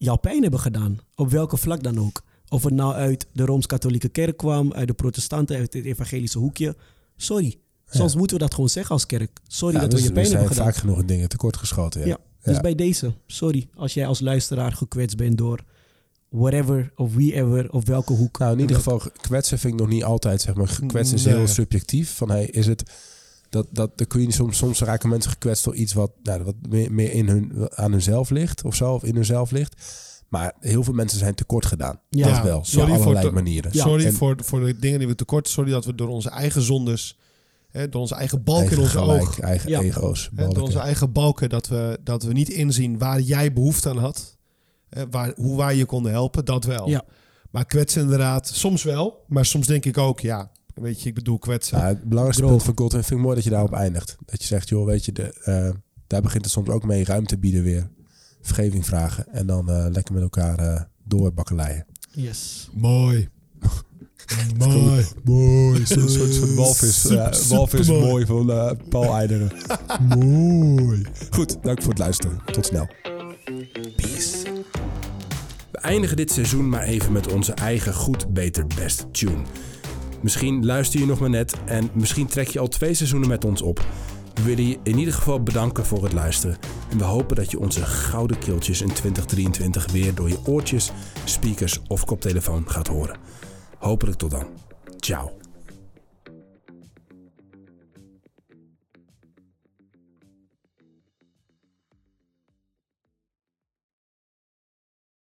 jouw pijn hebben gedaan. Op welke vlak dan ook. Of het nou uit de Rooms-Katholieke Kerk kwam, uit de protestanten, uit het evangelische hoekje. Sorry. Soms moeten we dat gewoon zeggen als kerk. Sorry Ja, dat dus we je we pijn zijn hebben gedaan. vaak genoeg in dingen tekortgeschoten. Ja. Ja. Dus bij deze, sorry als jij als luisteraar gekwetst bent door whatever of wieever of welke hoek. Nou, in ieder geval, kwetsen vind ik nog niet altijd, zeg maar. Kwetsen is Nee. heel subjectief. Van, hey, is het... Dat, dat, dan kun je soms, soms raken mensen gekwetst door iets wat, nou, wat meer, meer in hun, aan hunzelf ligt of zo, of in hunzelf ligt. Maar heel veel mensen zijn tekort gedaan. Ja. dat wel, sorry op voor allerlei te- manieren. Ja. Sorry En voor, voor de dingen die we tekort. Sorry dat we door onze eigen zondes, hè, door onze eigen balk in onze gelijk, oog, eigen Ja. ego's. hè, door onze balken. eigen balken, dat we, dat we niet inzien waar jij behoefte aan had. Hè, waar, hoe wij je konden helpen, dat wel. Ja. Maar kwetsen inderdaad, soms wel. Maar soms denk ik ook, ja, weet je, ik bedoel kwetsen. Nou, het belangrijkste punt van Godwin vind ik mooi dat je daarop eindigt. Dat je zegt, joh, weet je, de, eh, daar begint het soms ook mee ruimte bieden weer. Vergeving vragen en dan eh, lekker met elkaar eh doorbakkeleien. Yes. Mooi. mooi. Mooi, zo'n soort van walvis. Super, walvis supermooi. mooi van eh, Paul Eideren. mooi. Goed, dank voor het luisteren. Tot snel. Peace. We eindigen dit seizoen maar even met onze eigen goed, beter, best tune. Misschien luister je nog maar net en misschien trek je al twee seizoenen met ons op. We willen je in ieder geval bedanken voor het luisteren. En we hopen dat je onze gouden keeltjes in 2023 weer door je oortjes, speakers of koptelefoon gaat horen. Hopelijk tot dan. Ciao.